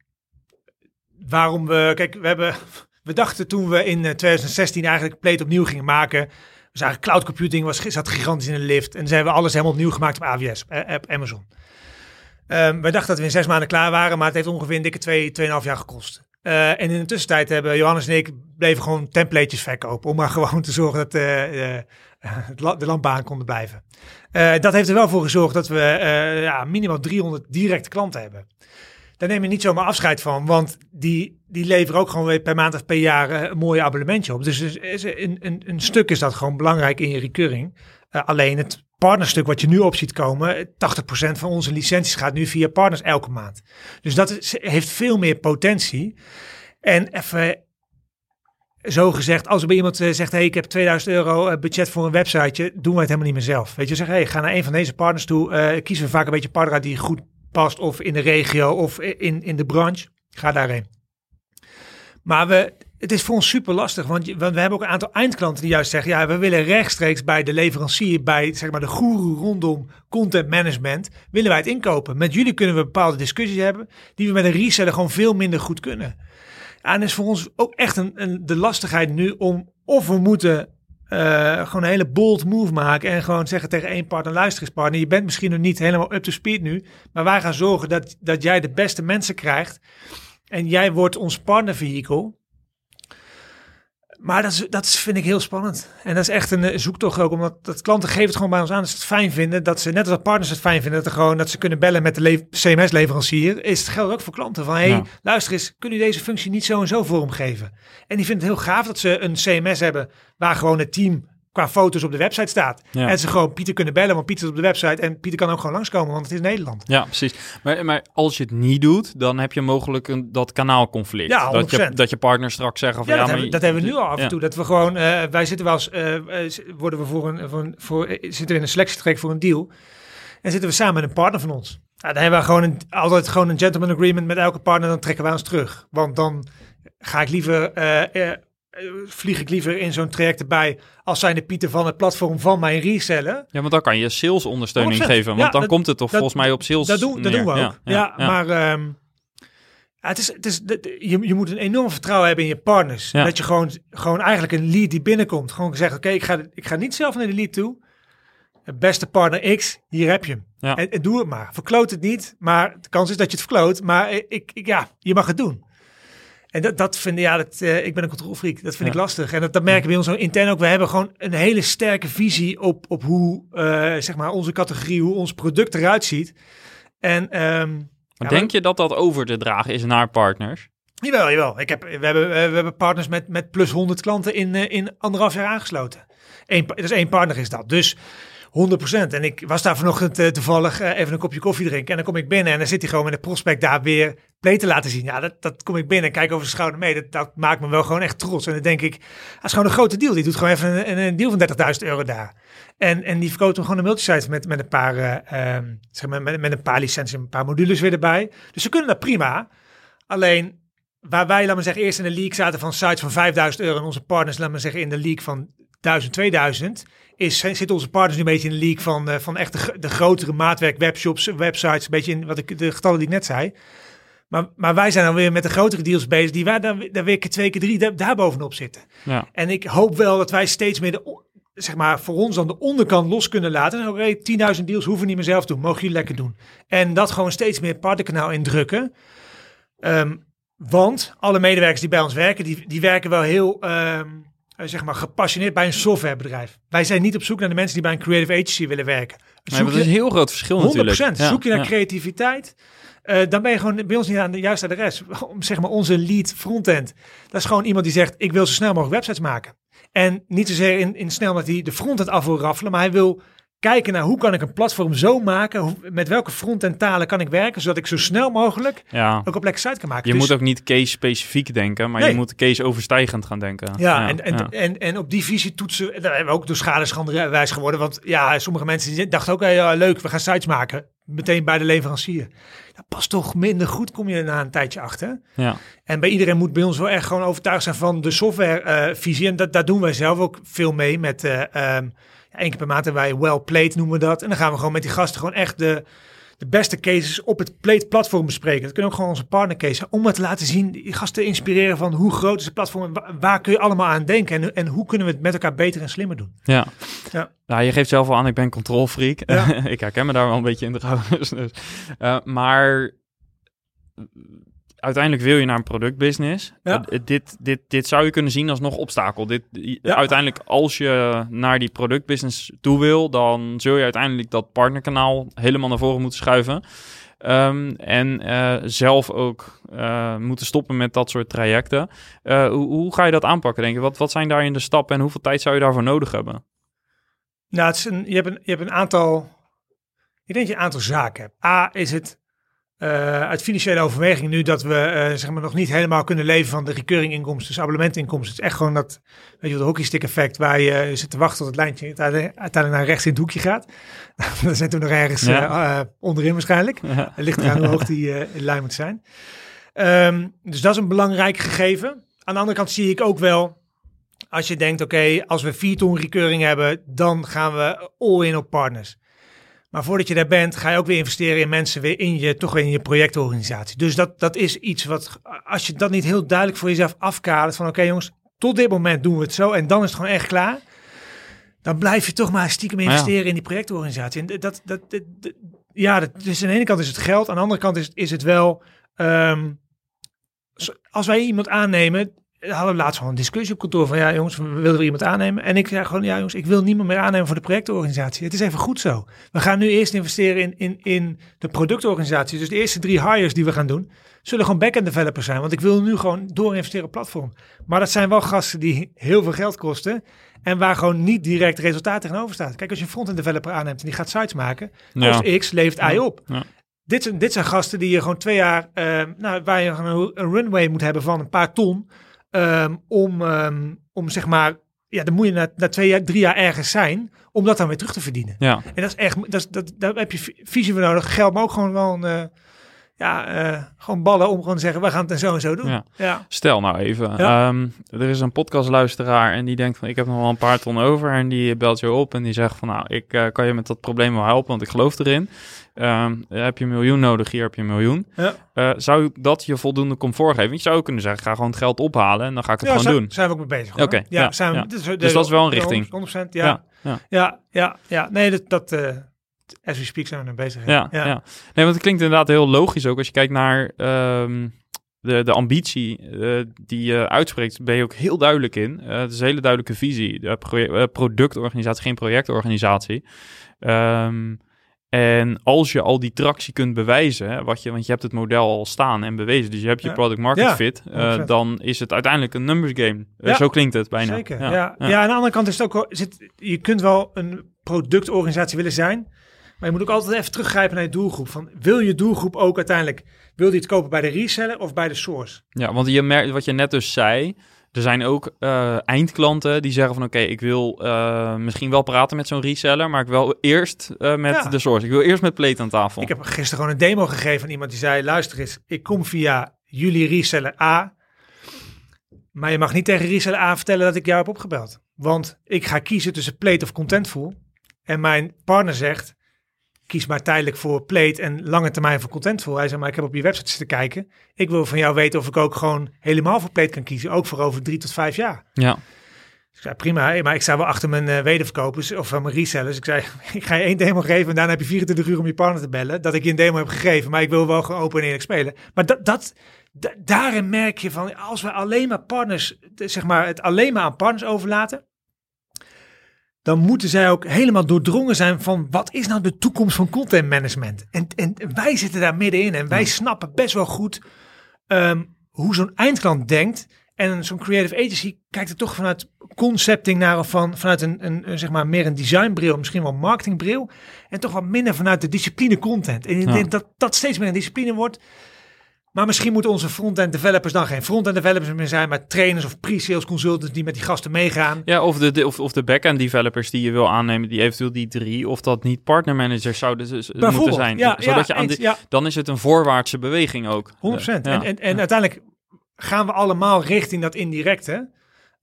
waarom we, kijk, we hebben, we dachten toen we in 2016 eigenlijk Plate opnieuw gingen maken. We zagen cloud computing was, zat gigantisch in de lift. En ze hebben alles helemaal opnieuw gemaakt op AWS, op Amazon. Um, wij dachten dat we in zes maanden klaar waren, maar het heeft ongeveer een dikke twee, tweeënhalf jaar gekost. Uh, en in de tussentijd hebben Johannes en ik bleven gewoon templatejes verkopen. Om maar gewoon te zorgen dat de landbaan konden blijven. dat heeft er wel voor gezorgd dat we ja, minimaal 300 directe klanten hebben daar neem je niet zomaar afscheid van. Want die, die leveren ook gewoon weer per maand of per jaar uh, een mooi abonnementje op. Dus, een, een, een, stuk is dat gewoon belangrijk in je recurring. Uh, alleen het partnerstuk wat je nu op ziet komen, 80% van onze licenties gaat nu via partners elke maand. Dus dat heeft veel meer potentie. En even zo gezegd, als er bij iemand uh, zegt, hey, ik heb 2000 euro budget voor een websiteje, doen wij het helemaal niet meer zelf. Weet je, zeg, hey, ga naar een van deze partners toe, kiezen we vaak een beetje partner die goed of in de regio of in, in de branche, ga daarheen. Maar we, het is voor ons super lastig, want, want we hebben ook een aantal eindklanten die juist zeggen, ja, we willen rechtstreeks bij de leverancier, bij zeg maar de goeroe rondom content management, willen wij het inkopen. Met jullie kunnen we bepaalde discussies hebben, die we met een reseller gewoon veel minder goed kunnen. En is voor ons ook echt een, een, de lastigheid nu om of we moeten uh, gewoon een hele bold move maken en gewoon zeggen tegen één partner, luister eens partner, je bent misschien nog niet helemaal up to speed nu, maar wij gaan zorgen dat, dat jij de beste mensen krijgt en jij wordt ons partnervehikel. Maar dat, is, dat vind ik heel spannend. En dat is echt een zoektocht ook, omdat dat klanten geven het gewoon bij ons aan dat ze het fijn vinden. Dat ze, net als partners het fijn vinden, dat, er gewoon, dat ze kunnen bellen met de CMS-leverancier. Is het geldt ook voor klanten van, hé, hey, ja. luister eens, kunnen jullie deze functie niet zo en zo vormgeven? En die vinden het heel gaaf dat ze een CMS hebben waar gewoon het team qua foto's op de website staat. Ja. En ze gewoon Pieter kunnen bellen, want Pieter is op de website en Pieter kan ook gewoon langskomen, want het is Nederland. Ja, precies. Maar, maar als je het niet doet, dan heb je mogelijk een, dat kanaalconflict. Ja, 100%. dat, je, dat je partner straks zeggen van ja, ja, dat, maar hebben, dat hebben we nu al af en toe. Dat we gewoon, uh, wij zitten wel eens, uh, worden we voor een, voor, een, voor, zitten we in een selectietrek voor een deal en zitten we samen met een partner van ons. Nou, dan hebben we gewoon een, altijd gewoon een gentleman agreement met elke partner, dan trekken wij ons terug. Want dan ga ik liever uh, vlieg ik liever in zo'n traject erbij als zijn de Pieter van het platform van mijn resellen. Ja, want dan kan je sales ondersteuning geven, want ja, dan dat, komt het toch dat, volgens mij op sales Dat, doen, dat doen we ook. Ja, ja, ja maar um, het is, het is, je, je moet een enorm vertrouwen hebben in je partners. Dat je gewoon, gewoon eigenlijk een lead die binnenkomt, gewoon zegt, oké, okay, ik, ga, ik ga niet zelf naar de lead toe. beste partner X, hier heb je hem. En, en doe het maar. Verkloot het niet, maar de kans is dat je het verkloot. Maar ik, ik, ja, je mag het doen. En dat, dat vind ja, dat, uh, ik ben een controlfreak. Dat vind Ja. ik lastig. En dat, dat merken we bij ons ook intern ook. We hebben gewoon een hele sterke visie op, op hoe, eh, zeg maar, onze categorie, hoe ons product eruit ziet. En ehm, ja, denk je dat dat over te dragen is naar partners? Jawel, jawel. Ik heb, we, hebben, we hebben partners met, met plus 100 klanten in, eh, in anderhalf jaar aangesloten. Eén, dus één partner is dat. Dus 100%. En ik was daar vanochtend eh, toevallig eh, even een kopje koffie drinken. En dan kom ik binnen en dan zit hij gewoon met een prospect daar weer play te laten zien. Ja, dat, dat kom ik binnen en kijk over zijn schouder mee. Dat, dat maakt me wel gewoon echt trots. En dan denk ik, dat is gewoon een grote deal. Die doet gewoon even een, een, deal van 30.000 euro daar. En, en die verkoopt hem gewoon een multisite met, met een paar, ehm, zeg maar, met, met een paar licenties en een paar modules weer erbij. Dus ze kunnen dat prima. Alleen waar wij, laten we zeggen, eerst in de league zaten van sites van 5000 euro en onze partners, laten we zeggen, in de league van 1000, 2000, is, zitten onze partners nu een beetje in de league van, eh, van echt de, gro- de grotere maatwerk webshops, websites, een beetje in wat ik, de getallen die ik net zei. Maar, maar wij zijn dan weer met de grotere deals bezig, die wij daar, daar weer keer twee, keer drie daar, daar bovenop zitten. Ja. En ik hoop wel dat wij steeds meer de, zeg maar, voor ons dan de onderkant los kunnen laten. En Oké, 10.000 deals hoeven we niet meer zelf te doen, mogen jullie lekker doen. En dat gewoon steeds meer partnerkanaal indrukken. Ehm, want alle medewerkers die bij ons werken, die, die werken wel heel ehm, eh, zeg maar gepassioneerd bij een softwarebedrijf. Wij zijn niet op zoek naar de mensen die bij een creative agency willen werken. Zoek dat is een heel groot verschil 100%. natuurlijk. Ja, Zoek je naar creativiteit, eh, dan ben je gewoon bij ons niet aan de juiste adres. Om, zeg maar onze lead frontend. Dat is gewoon iemand die zegt, ik wil zo snel mogelijk websites maken. En niet zozeer in, in snel dat hij de frontend af wil raffelen, maar hij wil kijken naar hoe kan ik een platform zo maken, hoe- met welke frontend talen kan ik werken, zodat ik zo snel mogelijk Ja. ook op lekker site kan maken. Je Dus- moet ook niet case-specifiek denken, maar Nee. je moet case-overstijgend gaan denken. Ja, en, en, ja. En, en op die visie toetsen, daar hebben we ook door schade en wijs geworden. Want ja, sommige mensen dachten ook, hey, leuk, we gaan sites maken. Meteen bij de leverancier. Dat past toch minder goed, kom je na een tijdje achter. ja. En bij iedereen moet bij ons wel echt gewoon overtuigd zijn van de softwarevisie. en dat, daar doen wij zelf ook veel mee met... eh ehm, ja, één keer per maand hebben wij well played noemen we dat. En dan gaan we gewoon met die gasten gewoon echt de, de beste cases op het Plate platform bespreken. Dat kunnen ook gewoon onze partner cases. Om het te laten zien, die gasten te inspireren van hoe groot is het platform. en Waar kun je allemaal aan denken. En, en hoe kunnen we het met elkaar beter en slimmer doen. Ja. Ja. Nou, je geeft zelf al aan, ik ben controlfreak. Ja. ik herken me daar wel een beetje in trouwens. Dus, eh, maar uiteindelijk wil je naar een productbusiness. Ja. Eh, dit, dit, dit zou je kunnen zien als nog obstakel. Dit, Ja. Uiteindelijk, als je naar die productbusiness toe wil, dan zul je uiteindelijk dat partnerkanaal helemaal naar voren moeten schuiven. Ehm, en eh, zelf ook eh, moeten stoppen met dat soort trajecten. Hoe, hoe ga je dat aanpakken, denk je? Wat, wat zijn daarin de stappen en hoeveel tijd zou je daarvoor nodig hebben? Nou, het is een, je, hebt een, je hebt een aantal... Ik denk dat je een aantal zaken hebt. A, is het eh, uit financiële overwegingen nu dat we eh, zeg maar nog niet helemaal kunnen leven van de recurring inkomsten, dus abonnementinkomsten. Het is echt gewoon dat, weet je wel, de hockeystick effect waar je zit te wachten tot het lijntje uiteindelijk naar rechts in het hoekje gaat. Dan zijn toen nog ergens Ja. eh, eh, onderin waarschijnlijk. Ja. Het ligt eraan hoe hoog die eh, lijn moet zijn. Ehm, dus dat is een belangrijk gegeven. Aan de andere kant zie ik ook wel, als je denkt, oké, als we 4 ton recurring hebben, dan gaan we all in op partners. Maar voordat je daar bent, ga je ook weer investeren in mensen weer in je, toch weer in je projectorganisatie. Dus dat, dat is iets wat, als je dat niet heel duidelijk voor jezelf afkadert, van oké jongens, tot dit moment doen we het zo en dan is het gewoon echt klaar. Dan blijf je toch maar stiekem ja. investeren in die projectorganisatie. En dat, dat, dat, dat- ja, dat, dus aan de ene kant is het geld, aan de andere kant is, is het wel, ehm, als wij iemand aannemen, hadden we laatst gewoon een discussie op kantoor van ja jongens, we willen er iemand aannemen. En ik zei gewoon ja jongens, ik wil niemand meer aannemen voor de projectorganisatie. Het is even goed zo. We gaan nu eerst investeren in, in, in de productorganisatie. Dus de eerste drie hires die we gaan doen, zullen gewoon back-end developers zijn. Want ik wil nu gewoon door investeren op platform. Maar dat zijn wel gasten die heel veel geld kosten. En waar gewoon niet direct resultaat tegenover staat. Kijk, als je een front-end developer aanneemt en die gaat sites maken, Ja. kost X, levert Y op. Ja. Dit, zijn, dit zijn gasten die je gewoon twee jaar, eh, nou, waar je een runway moet hebben van een paar ton. Ehm, om, ehm, om zeg maar, ja, dan moet je na, na twee jaar, drie jaar ergens zijn, om dat dan weer terug te verdienen. Ja, En dat is echt, dat, is- dat, daar heb je vi- visie voor nodig. Geld, maar ook gewoon wel een, eh, ja, eh, gewoon ballen om gewoon te zeggen, we gaan het en zo en zo doen. Ja. ja. stel nou even. Ja. ehm, er is een podcastluisteraar en die denkt van ik heb nog wel een paar ton over. En die belt je op en die zegt van nou, ik eh, kan je met dat probleem wel helpen, want ik geloof erin. Ehm, heb je een miljoen nodig, hier heb je een miljoen. Ja. Eh, zou dat je voldoende comfort geven? Je zou ook kunnen zeggen, ga gewoon het geld ophalen en dan ga ik het Ja, gewoon zijn, doen. zijn we ook mee bezig. Oké, ja, ja, zijn we, ja. dit Dus dat is wel een richting. 100%, ja. Ja, Ja, Ja, ja, ja. Nee, dat, dat eh, as we speak zijn we er bezig. ja, ja. Nee, want het klinkt inderdaad heel logisch ook. Als je kijkt naar ehm, de, de ambitie eh, die je uitspreekt, ben je ook heel duidelijk in. Eh, het is een hele duidelijke visie. De eh, productorganisatie, geen projectorganisatie. Ehm, en als je al die tractie kunt bewijzen, wat je, want je hebt het model al staan en bewezen, dus je hebt je Ja. product market Ja, fit, eh, 100%. dan is het uiteindelijk een numbers game. Eh, Ja. Zo klinkt het bijna. Zeker. Ja, ja. aan de andere kant is het ook wel, zit, je kunt wel een productorganisatie willen zijn, maar je moet ook altijd even teruggrijpen naar je doelgroep. Van, wil je doelgroep ook uiteindelijk, wil die het kopen bij de reseller of bij de source? Ja, want je merkt wat je net dus zei. Er zijn ook eh, eindklanten die zeggen van oké, ik wil eh, misschien wel praten met zo'n reseller, maar ik wil eerst eh, met Ja. de source. Ik wil eerst met Plate aan tafel. Ik heb gisteren gewoon een demo gegeven aan iemand die zei, luister eens, ik kom via jullie reseller A, maar je mag niet tegen reseller A vertellen dat ik jou heb opgebeld. Want ik ga kiezen tussen Plate of Contentful. En mijn partner zegt, kies maar tijdelijk voor Plate en lange termijn voor Contentful. Hij zei, maar ik heb op je website zitten kijken. Ik wil van jou weten of ik ook gewoon helemaal voor Plate kan kiezen. Ook voor over drie tot vijf jaar. Ja, Ik zei, prima, maar ik sta wel achter mijn eh, wederverkopers of van mijn resellers. Ik zei, ik ga je één demo geven en daarna heb je 24 uur om je partner te bellen. Dat ik je een demo heb gegeven, maar ik wil wel gewoon open en eerlijk spelen. Maar dat, dat, da- daarin merk je van, als we alleen maar partners, zeg maar, het alleen maar aan partners overlaten. Dan moeten zij ook helemaal doordrongen zijn van wat is nou de toekomst van content management? En, en wij zitten daar middenin en wij snappen best wel goed ehm, hoe zo'n eindklant denkt. En zo'n creative agency kijkt er toch vanuit concepting naar of van, vanuit een, een, zeg maar meer een designbril, misschien wel marketingbril. En toch wat minder vanuit de discipline content. En ik Ja. denk dat dat steeds meer een discipline wordt. Maar misschien moeten onze front-end developers dan geen front-end developers meer zijn, maar trainers of pre-sales consultants die met die gasten meegaan. ja of, de, de- of, of de back-end developers die je wil aannemen, die eventueel die drie, of dat niet partnermanagers zouden moeten zijn. Ja, zodat ja, je aan eens, ja. dan is het een voorwaartse beweging ook. 100%. Ja. En, en, en uiteindelijk gaan we allemaal richting dat indirecte.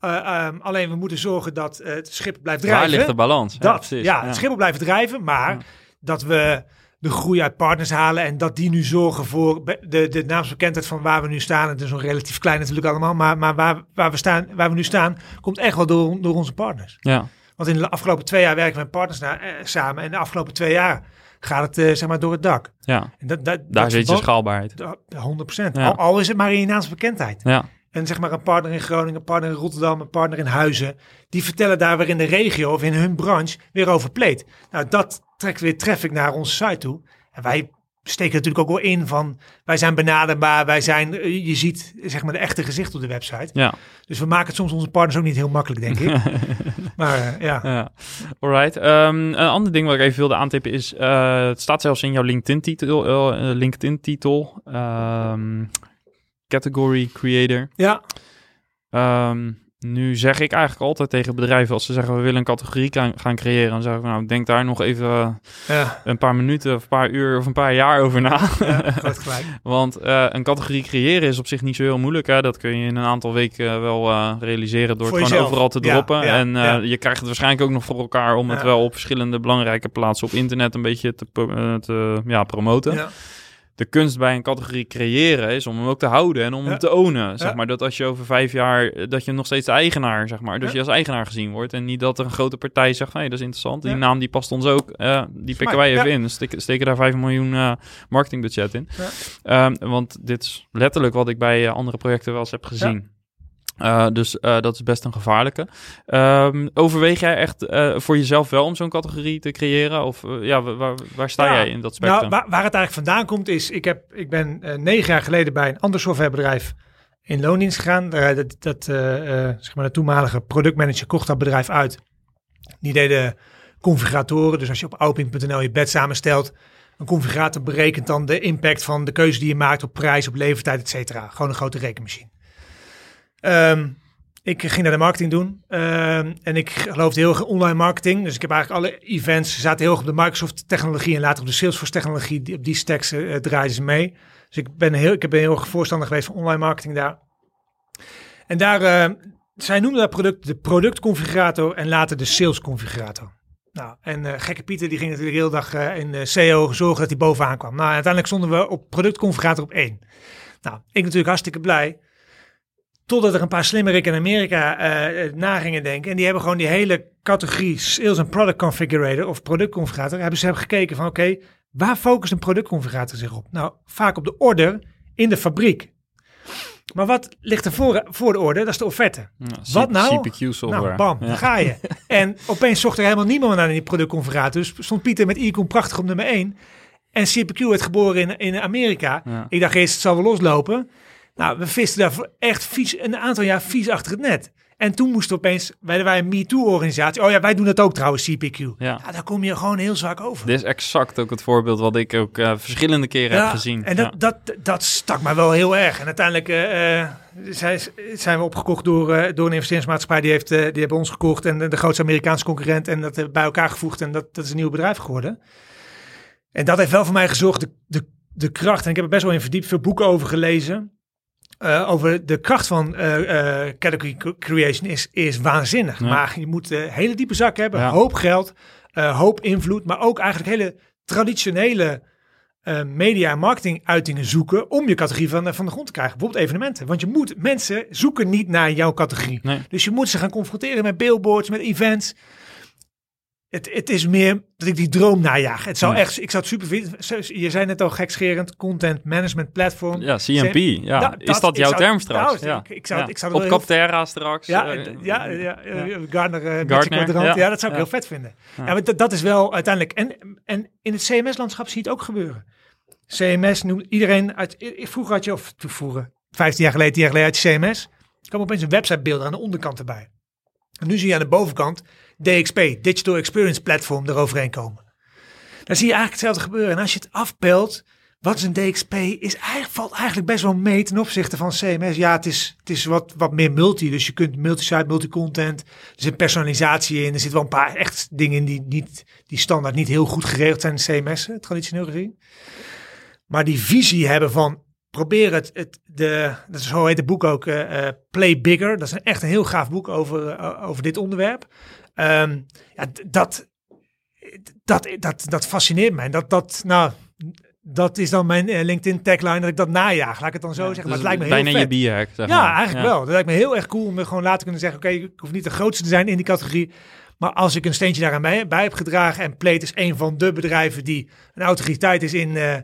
Eh, ehm, alleen we moeten zorgen dat eh, het schip blijft drijven. Waar ligt de balans? Ja, Dat, ja, het schip blijven drijven, maar dat we de groei uit partners halen en dat die nu zorgen voor de, de naamsbekendheid van waar we nu staan. Het is nog relatief klein natuurlijk allemaal, maar, maar waar, waar, we staan, waar we nu staan, komt echt wel door, door onze partners. Ja, Want in de afgelopen twee jaar werken we met partners na, eh, samen en de afgelopen twee jaar gaat het eh, zeg maar door het dak. ja. En dat, dat, daar dat zit je schaalbaarheid. Ja, 100%. Ja. Al, al is het maar in je naamsbekendheid. Ja, En zeg maar een partner in Groningen, een partner in Rotterdam, een partner in Huizen. Die vertellen daar weer in de regio of in hun branche weer over pleet. Nou, dat trekt weer traffic naar onze site toe. En wij steken natuurlijk ook wel in van, wij zijn benaderbaar, wij zijn, eh, je ziet zeg maar de echte gezicht op de website. ja. Dus we maken het soms onze partners ook niet heel makkelijk, denk ik. maar eh, ja. Ja, alright. Ehm, een ander ding wat ik even wilde aantippen is, eh, het staat zelfs in jouw LinkedIn-titel, eh, eh, LinkedIn-titel, ehm, category creator. Ja, Ehm, nu zeg ik eigenlijk altijd tegen bedrijven, als ze zeggen we willen een categorie gaan, creëren, dan zeg ik nou, denk daar nog even eh, ja, een paar minuten of een paar uur of een paar jaar over na. ja gelijk. Want eh, een categorie creëren is op zich niet zo heel moeilijk. Hè? Dat kun je in een aantal weken eh, wel realiseren door Voor het gewoon jezelf. overal te droppen. ja, en je krijgt het waarschijnlijk ook nog voor elkaar om het wel op verschillende belangrijke plaatsen op internet een beetje te, te ja, promoten. De kunst bij een categorie creëren is om hem ook te houden en om Ja. hem te ownen. Zeg Ja. maar dat als je over vijf jaar, eh, dat je nog steeds de eigenaar, zeg maar. Dus Ja. je als eigenaar gezien wordt. En niet dat er een grote partij zegt, hé, dat is interessant. Die naam die past ons ook. eh, die pikken wij even in. Steken, steken daar 5 miljoen eh, marketingbudget in. Ehm, want dit is letterlijk wat ik bij andere projecten wel eens heb gezien. Eh, dus eh, dat is best een gevaarlijke. Ehm, overweeg jij echt eh, voor jezelf wel om zo'n categorie te creëren? Of ja, wa- waar, waar sta Ja. jij in dat spectrum? Nou, waar, waar het eigenlijk vandaan komt is, ik, heb, ik ben negen jaar geleden bij een ander softwarebedrijf in loondienst gegaan. Daar, dat dat zeg maar de toenmalige productmanager kocht dat bedrijf uit. Die deden configuratoren. Dus als je op opening.nl je bed samenstelt, een configurator berekent dan de impact van de keuze die je maakt op prijs, op levertijd, et cetera. Gewoon een grote rekenmachine. Ehm, ik ging naar de marketing doen Ehm, en ik geloofde heel erg in online marketing. Dus ik heb eigenlijk alle events zaten heel erg op de Microsoft technologie en later op de Salesforce technologie. Die, op die stacks eh, draaiden ze mee. Dus ik ben heel, ik ben heel erg voorstander geweest van online marketing daar. En daar, eh, zij noemden dat product de productconfigurator en later de salesconfigurator. Nou, en eh, gekke Pieter die ging natuurlijk de hele dag eh, in de SEO zorgen dat hij bovenaan kwam. Nou, uiteindelijk stonden we op productconfigurator op één. Nou, ik natuurlijk hartstikke blij. Totdat er een paar slimmerikken in Amerika eh, na gingen denken. En die hebben gewoon die hele categorie Sales en Product Configurator of productconfigurator. Hebben ze hebben gekeken van oké, waar focust een productconfigurator zich op? Nou, vaak op de order in de fabriek. Maar wat ligt er voor, voor de orde? Dat is de offerte. Wat nou? CPQ-software. Nou, bam, Ja. ga je. en opeens zocht er helemaal niemand naar die productconfigurator. Dus stond Pieter met Icon prachtig op nummer 1. En CPQ werd geboren in, in Amerika. Ja. Ik dacht eerst, het zal wel loslopen. Nou, we visten daar echt vies, een aantal jaar vies achter het net. En toen moesten we opeens, werden wij een MeToo-organisatie. Oh ja, wij doen dat ook trouwens, CPQ. Ja. Ja. daar kom je gewoon heel zwak over. Dit is exact ook het voorbeeld wat ik ook eh, verschillende keren heb gezien. En dat, Ja. dat, dat stak mij wel heel erg. En uiteindelijk eh, eh, zijn, zijn we opgekocht door, door een investeringsmaatschappij. Die, heeft, die hebben ons gekocht en de grootste Amerikaanse concurrent. En dat hebben bij elkaar gevoegd. En dat, dat is een nieuw bedrijf geworden. En dat heeft wel voor mij gezorgd, de, de, de kracht. En ik heb er best wel in verdiept, veel boeken over gelezen. Eh, over de kracht van eh, eh, category cre- creation is, is waanzinnig. Ja. Maar je moet een hele diepe zak hebben, Ja. hoop geld, hoop invloed, maar ook eigenlijk hele traditionele media en marketing uitingen zoeken om je categorie van, van de grond te krijgen. Bijvoorbeeld evenementen. Want je moet, mensen zoeken niet naar jouw categorie. Nee. Dus je moet ze gaan confronteren met billboards, met events. Het, het is meer dat ik die droom najaag. Het zou Ja. echt, ik zou het super vinden. Je zei net al gekscherend, content management platform. Ja, CMP. Ja. Nou, is dat- jouw zou- term straks? nou, ja. ik- zou- Ja. ik zou Op Capterra straks. Ja, eh, eh, ja, ja, eh, ja. Gardner, dat zou ik heel vet vinden. Ja. Maar dat, dat is wel uiteindelijk. En, en in het CMS-landschap zie je het ook gebeuren. CMS noemt iedereen uit. Vroeger had je, of toen vroeger, 15 jaar geleden, 10 jaar geleden, had je CMS. Er kwam opeens een websitebeelder aan de onderkant erbij. En nu zie je aan de bovenkant DXP, Digital Experience Platform, eroverheen komen. Dan zie je eigenlijk hetzelfde gebeuren. En als je het afpelt, wat is een DXP, is eigenlijk, valt eigenlijk best wel mee ten opzichte van CMS. Ja, het is, het is wat, wat meer multi. Dus je kunt multi-site, multi-content. Er zit personalisatie in. Er zitten wel een paar echt dingen in die, niet, die standaard niet heel goed geregeld zijn in CMS, eh, traditioneel gezien. Maar die visie hebben van probeer het, het de, dat is zo heet het boek ook, eh, eh, Play Bigger. Dat is een, echt een heel gaaf boek over, over dit onderwerp. Ehm, ja, dat, dat, dat, dat fascineert mij. Dat, dat, nou, dat is dan mijn eh, LinkedIn tagline, dat ik dat najaag. Laat ik het dan zo Ja, zeggen. Maar dus het lijkt me heel bijna vet. je bierhack, zeg Ja, maar. eigenlijk wel. Dat lijkt me heel erg cool om er gewoon later te kunnen zeggen: oké, ik hoef niet de grootste te zijn in die categorie. Maar als ik een steentje daaraan bij, bij heb gedragen en Plate is een van de bedrijven die een autoriteit is in, eh,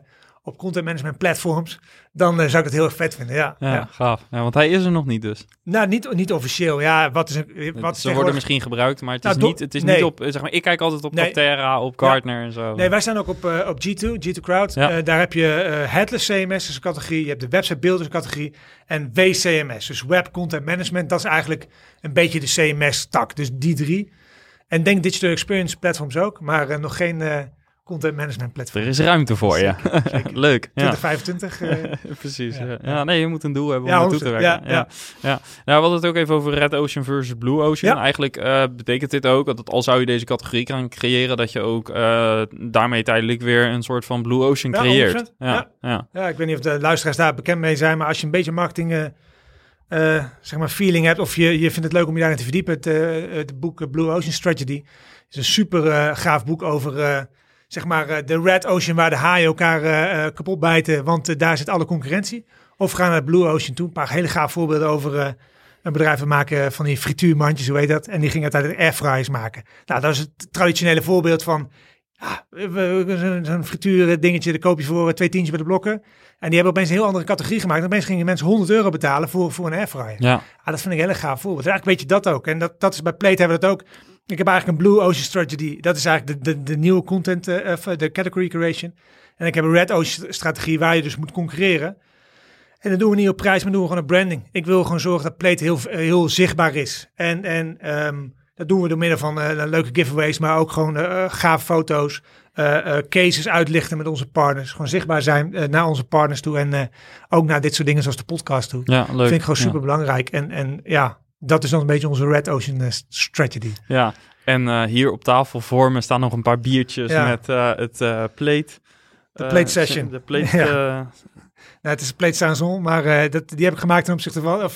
op content management platforms, dan eh, zou ik het heel erg vet vinden. Ja, Ja, ja. gaaf. Ja, want hij is er nog niet dus. Nou, niet, niet officieel. Ja, wat is een. Wat is Ze worden misschien gebruikt, maar het Nou, is niet, het is nee. niet op, eh, zeg maar, ik kijk altijd op Nee. Capterra, op Gartner en zo. Nee, wij staan ook op, eh, op G2, G2 Crowd. Ja. Daar heb je Headless CMS is een categorie. Je hebt de website builders categorie. En WCMS, dus Web Content Management. Dat is eigenlijk een beetje de CMS-tak. Dus die drie. En denk Digital Experience Platforms ook. Maar nog geen Content Management Platform. Er is ruimte voor je. Leuk. Ja. 2025. eh, Precies. Ja. Ja. Ja. nee, je moet een doel hebben om Ja, naartoe te 100%, werken. Ja, ja, ja. Ja. Nou, we hadden het ook even over Red Ocean versus Blue Ocean. Ja. Eigenlijk eh, betekent dit ook dat al zou je deze categorie gaan creëren, dat je ook eh, daarmee tijdelijk weer een soort van Blue Ocean Ja, creëert. 100%, Ja, ja. ja. ja, ik weet niet of de luisteraars daar bekend mee zijn. Maar als je een beetje marketing zeg maar feeling hebt. Of je, je vindt het leuk om je daarin te verdiepen. Het, het boek Blue Ocean Strategy is een super gaaf boek over... zeg maar eh, de Red Ocean waar de haaien elkaar eh, eh, kapot bijten, want daar zit alle concurrentie. Of we gaan naar het Blue Ocean toe. Een paar hele gaaf voorbeelden over een bedrijf dat maken van die frituurmandjes, hoe heet dat? En die ging uiteindelijk airfryers maken. Nou, dat is het traditionele voorbeeld van ja, we- we- zo'n zo'n frituur dingetje, daar koop je voor twee tientjes bij de blokken. En die hebben opeens een heel andere categorie gemaakt. En opeens gingen mensen 100 euro betalen voor, voor een airfryer. ja. Ah, dat vind ik een hele gaaf voorbeeld. Eigenlijk weet je dat ook. En dat, dat is bij Plate hebben we dat ook. Ik heb eigenlijk een Blue Ocean Strategy. Dat is eigenlijk de, de, de nieuwe content, eh, of, eh, de category creation. En ik heb een Red Ocean strategie waar je dus moet concurreren. En dat doen we niet op prijs, maar doen we gewoon op branding. Ik wil gewoon zorgen dat Plate heel, heel zichtbaar is. En, en ehm, dat doen we door middel van eh, leuke giveaways, maar ook gewoon eh gave foto's, eh, eh, cases uitlichten met onze partners. Gewoon zichtbaar zijn eh, naar onze partners toe en eh, ook naar dit soort dingen zoals de podcast toe. ja leuk. Vind ik gewoon super belangrijk. En, en ja, dat is dan een beetje onze Red Ocean eh, strategy. Ja, en eh, hier op tafel voor me staan nog een paar biertjes Ja. met eh, het plate. De plate session. De plate. Ja. Nou, het is een Plate Saison, maar dat, die heb ik gemaakt ten opzichte van, of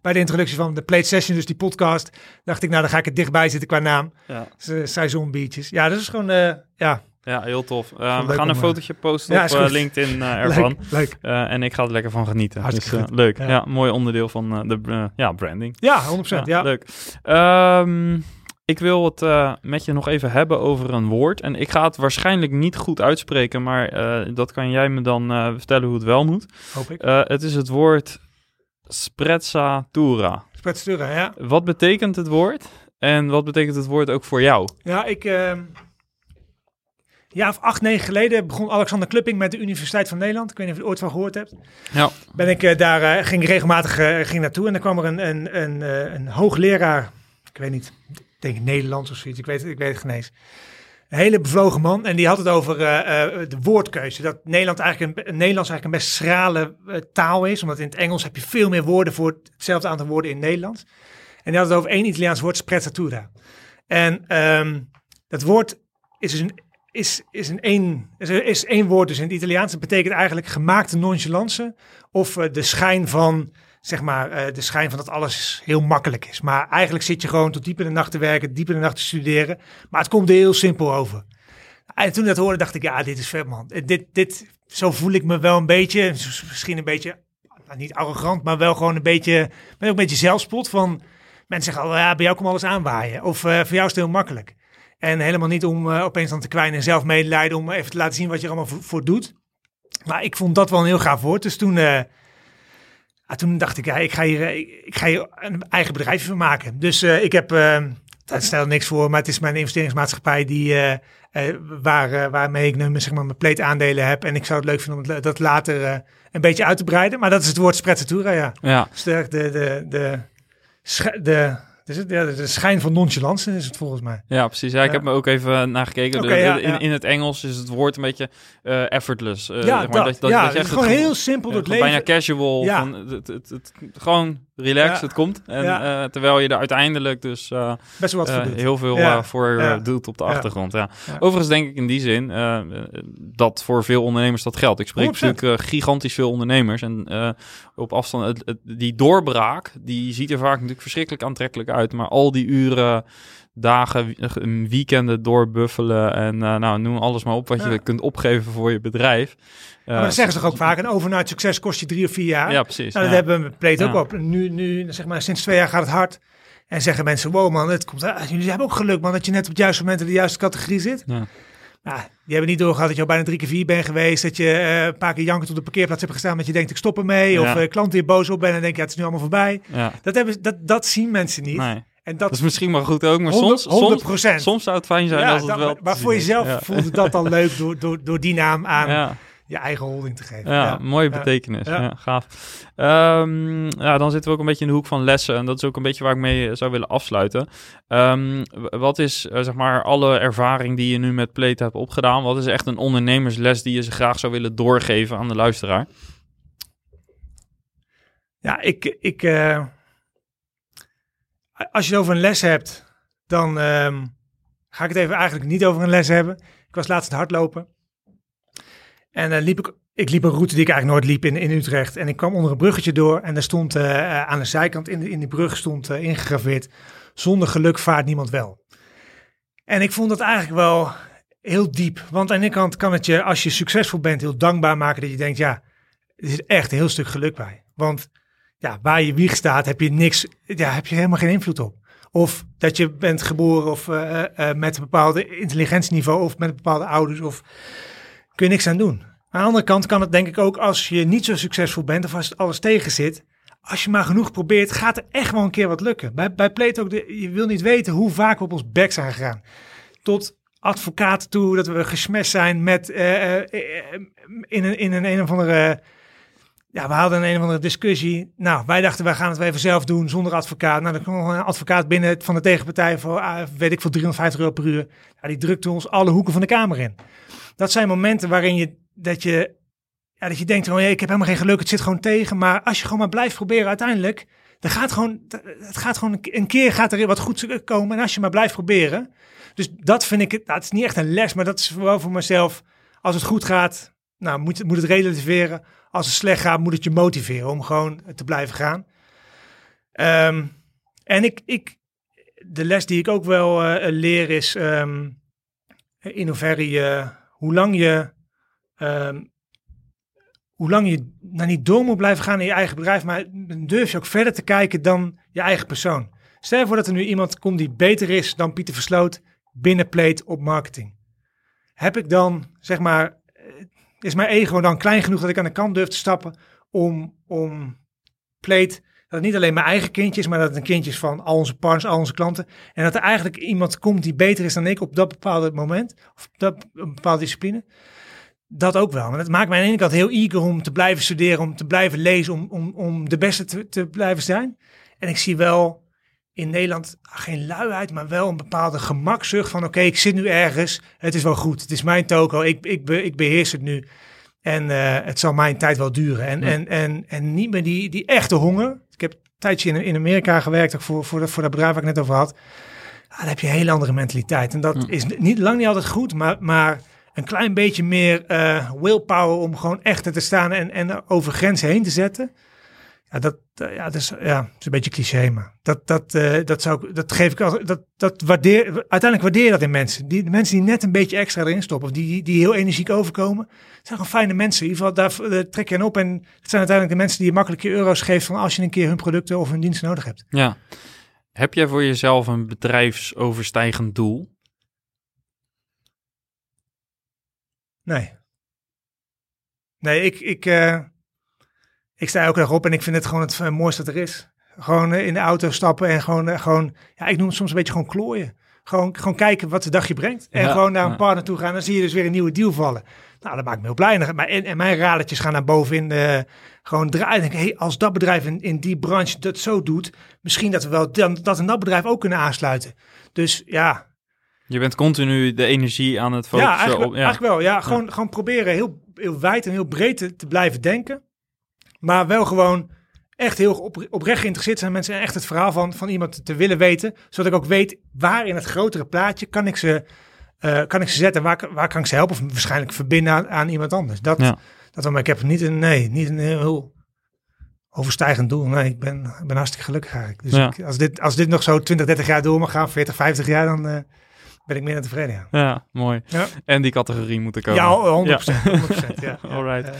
bij de introductie van de Plate Session, dus die podcast, dacht ik, nou dan ga ik het dichtbij zitten qua naam. ja. Dus, Saison biertjes. Ja, dat is gewoon, ja, Ja, heel tof. Uh, we gaan een om, fotootje posten ja, op uh, LinkedIn uh, ervan. Leuk. leuk. En ik ga er lekker van genieten. Hartstikke dus, goed. leuk. Ja. Ja. mooi onderdeel van de ja, branding. Ja, 100%. Ja, Leuk. Um, ik wil het uh, met je nog even hebben over een woord. En ik ga het waarschijnlijk niet goed uitspreken, maar uh, dat kan jij me dan uh, vertellen hoe het wel moet. Hoop ik. het is het woord sprezzatura. Sprezzatura, ja. Wat betekent het woord? En wat betekent het woord ook voor jou? Ja, ik... ehm, Ja, of acht, negen geleden begon Alexander Klupping met de Universiteit van Nederland. Ik weet niet of je er ooit van gehoord hebt. Ja. Ben ik uh, daar, uh, ging regelmatig uh, ging naartoe en dan kwam er een, een, een, een hoogleraar, ik weet niet, ik denk Nederlands of zoiets, ik weet, ik weet het geen eens. Een hele bevlogen man en die had het over de woordkeuze. Dat Nederland eigenlijk een, Nederlands eigenlijk een best schrale taal is, omdat in het Engels heb je veel meer woorden voor hetzelfde aantal woorden in het Nederlands. En die had het over één Italiaans woord, sprezzatura. En um, dat woord is dus een is, is, een één, is, is woord dus in het Italiaans. Betekent eigenlijk gemaakte nonchalance of uh, de schijn van, zeg maar, uh, de schijn van dat alles heel makkelijk is. Maar eigenlijk zit je gewoon tot diep in de nacht te werken, diep in de nacht te studeren. Maar het komt er heel simpel over. En toen ik dat hoorde, dacht ik, ja, dit is vet man. Dit, dit, zo voel ik me wel een beetje, misschien een beetje, nou, niet arrogant, maar wel gewoon een beetje, met ook een beetje zelfspot van... Mensen zeggen al, ja, bij jou komt alles aanwaaien. Of voor jou is het heel makkelijk. En helemaal niet om uh, opeens dan te kwijnen en zelf medelijden om even te laten zien wat je er allemaal voor, voor, doet. Maar ik vond dat wel een heel gaaf woord. Dus toen, uh, ah, toen dacht ik, ja, ik ga hier, ik, ik ga hier een eigen bedrijfje van maken. Dus uh, ik heb, daar stelt niks voor, maar het is mijn investeringsmaatschappij die, waar, waarmee ik nu zeg maar, mijn pleet aandelen heb. En ik zou het leuk vinden om dat later een beetje uit te breiden. Maar dat is het woord sprezzatura, ja. ja. Dus de, de, de, de, de dus het, ja, de schijn van nonchalance is het volgens mij. Ja, precies. Ja, ik Ja. heb me ook even nagekeken. Ja, de- in, ja. in het Engels is het woord een beetje eh, effortless. Eh, ja, zeg maar, dat, ja, je het is echt gewoon het- heel simpel ja, door het leven. bijna casual. Ja. Van, het, het, het, gewoon relaxed, Ja. het komt. En, Ja. eh, terwijl je er uiteindelijk dus eh, Best wel wat eh, heel veel Ja. voor doet op de achtergrond. Ja. Overigens denk ik in die zin dat voor veel ondernemers dat geldt. Ik spreek 100%. natuurlijk gigantisch veel ondernemers. En op afstand, het, het- die doorbraak, die ziet er vaak natuurlijk verschrikkelijk aantrekkelijk uit. Maar al die uren, dagen, wie- weekenden doorbuffelen en eh, nou, noem alles maar op wat Ja. je kunt opgeven voor je bedrijf. Eh, maar dat zeggen ze toch ook vaak. Een overnight succes kost je drie of vier jaar. Ja, precies. nou, dat ja. hebben we pleet ook op. Nu, nu, zeg maar, sinds twee jaar gaat het hard. En zeggen mensen, wow man, het komt, ah, jullie hebben ook geluk man, dat je net op het juiste moment in de juiste categorie zit. Ja. Nou, die hebben niet doorgehad dat je al bijna drie keer vier bent geweest. Dat je eh, een paar keer jankend op de parkeerplaats hebt gestaan. Dat je denkt, ik stop ermee. Ja. Of eh, klanten hier boos op ben en denk ja, het is nu allemaal voorbij. Ja. Dat, hebben, dat, dat zien mensen niet. Nee. En Dat dat is misschien maar goed ook, maar 100, soms, soms, soms zou het fijn zijn als het wel... maar voor jezelf Ja. voelde dat dan leuk door, door, door die naam aan Ja. je eigen holding te geven. Ja, mooie betekenis. Ja. Gaaf. Ehm, ja, dan zitten we ook een beetje in de hoek van lessen. En dat is ook een beetje waar ik mee eh, zou willen afsluiten. Ehm, wat is, eh, zeg maar, alle ervaring die je nu met Plate hebt opgedaan? Wat is echt een ondernemersles die je ze graag zou willen doorgeven aan de luisteraar? Ja, ik, ik, eh, als je het over een les hebt, dan ehm, ga ik het even eigenlijk niet over een les hebben. Ik was laatst aan het hardlopen. En dan liep ik, ik liep een route die ik eigenlijk nooit liep in, in Utrecht. En ik kwam onder een bruggetje door en daar stond eh, eh, aan de zijkant in, de, in die brug stond eh, ingegraveerd, zonder geluk vaart niemand wel. En ik vond dat eigenlijk wel heel diep. Want aan de ene kant kan het je, als je succesvol bent, heel dankbaar maken dat je denkt, ja, er zit echt een heel stuk geluk bij. Want ja, waar je wieg staat, heb je niks, ja, heb je helemaal geen invloed op. Of dat je bent geboren of eh, eh, eh, met een bepaald intelligentieniveau of met bepaalde ouders of kun je niks aan doen. Aan de andere kant kan het denk ik ook als je niet zo succesvol bent of als alles tegen zit. Als je maar genoeg probeert, gaat er echt wel een keer wat lukken. Bij, bij ook, de, je wil niet weten hoe vaak we op ons bek zijn gegaan. Tot advocaten toe, dat we gesmest zijn met eh, in, een, in een een of andere ja, we hadden een, of andere discussie. Nou, wij dachten, wij gaan het even zelf doen zonder advocaat. Nou, dan kwam een advocaat binnen van de tegenpartij voor, ah, weet ik, voor 350 euro per uur. Ja, die drukte ons alle hoeken van de kamer in. Dat zijn momenten waarin je, dat je, ja, dat je denkt, oh, ik heb helemaal geen geluk, het zit gewoon tegen. Maar als je gewoon maar blijft proberen, uiteindelijk, dan gaat gewoon, het gaat gewoon een ke- een keer gaat er wat goeds komen. En als je maar blijft proberen. Dus dat vind ik, het nou, is niet echt een les, maar dat is wel voor mezelf. Als het goed gaat, nou, moet, moet het relativeren als het slecht gaat, moet het je motiveren om gewoon te blijven gaan. Ehm, en ik, ik, de les die ik ook wel eh, leer is, ehm, in hoeverre je, hoe lang je, ehm, hoe lang je nou niet door moet blijven gaan in je eigen bedrijf, maar durf je ook verder te kijken dan je eigen persoon. Stel je voor dat er nu iemand komt die beter is dan Pieter Versloot binnenpleet op marketing. Heb ik dan, zeg maar, is mijn ego dan klein genoeg dat ik aan de kant durf te stappen om, om pleet, dat het niet alleen mijn eigen kindje is, maar dat het een kindje is van al onze partners, al onze klanten. En dat er eigenlijk iemand komt die beter is dan ik op dat bepaalde moment, of dat een bepaalde discipline. Dat ook wel. Maar het maakt mij aan de ene kant heel eager om te blijven studeren, om te blijven lezen, om, om, om de beste te, te blijven zijn. En ik zie wel in Nederland geen luiheid, maar wel een bepaalde gemakzucht van oké, ik zit nu ergens, het is wel goed, het is mijn toko, ik, ik, be, ik beheers het nu. En eh, het zal mijn tijd wel duren. En, Ja. en, en, en niet meer die, die echte honger. Ik heb een tijdje in, in Amerika gewerkt, ook voor, voor, dat, voor dat bedrijf waar ik net over had. Dan heb je een hele andere mentaliteit. En dat Ja. is niet, lang niet altijd goed, maar, maar een klein beetje meer eh, willpower om gewoon echt te staan en, en over grenzen heen te zetten. Ja, dat, eh, ja, dat is, ja, is een beetje cliché, maar dat, dat, eh, dat, zou, dat geef ik als, dat, dat waardeer, uiteindelijk waardeer je dat in mensen. Die, de mensen die net een beetje extra erin stoppen, of die, die, heel energiek overkomen, zijn gewoon fijne mensen. In ieder geval, daar eh, trek je aan op. En het zijn uiteindelijk de mensen die je makkelijk je euro's geeft van als je een keer hun producten of hun diensten nodig hebt. Ja. Heb jij voor jezelf een bedrijfsoverstijgend doel? Nee. Nee, ik, ik, ik sta elke dag op en ik vind het gewoon het eh, mooiste dat er is. Gewoon eh, in de auto stappen en gewoon, eh, gewoon, ja, ik noem het soms een beetje gewoon klooien. Gewoon, gewoon kijken wat de dag je brengt. En Ja, gewoon naar een ja. partner toe gaan. Dan zie je dus weer een nieuwe deal vallen. Nou, dat maakt me heel blij. En, maar- en, en mijn radertjes gaan naar bovenin eh, gewoon draaien. En denk, hey, als dat bedrijf in, in die branche dat zo doet, misschien dat we wel dan, dat en dat bedrijf ook kunnen aansluiten. Dus ja, Je bent continu de energie aan het ja, focussen eigenlijk, op... Ja, eigenlijk wel. Ja, gewoon, gewoon proberen heel, heel wijd en heel breed te, te blijven denken. Maar wel gewoon echt heel op, oprecht geïnteresseerd zijn mensen. En echt het verhaal van, van iemand te willen weten. Zodat ik ook weet waar in het grotere plaatje kan ik ze, eh, kan ik ze zetten. Waar, waar kan ik ze helpen? Of waarschijnlijk verbinden aan, aan iemand anders. Dat, Ja. dat wel, maar ik heb niet een, nee, niet een heel overstijgend doel. Nee, ik ben, ik ben hartstikke gelukkig eigenlijk. Dus Ja. ik- als, dit, als dit nog zo 20, 30 jaar door mag gaan, 40, 50 jaar, dan eh, ben ik meer dan tevreden. Ja. ja, mooi. Ja. En die categorie moet er komen. Ja, 100%. 100%, ja. ja. Alright.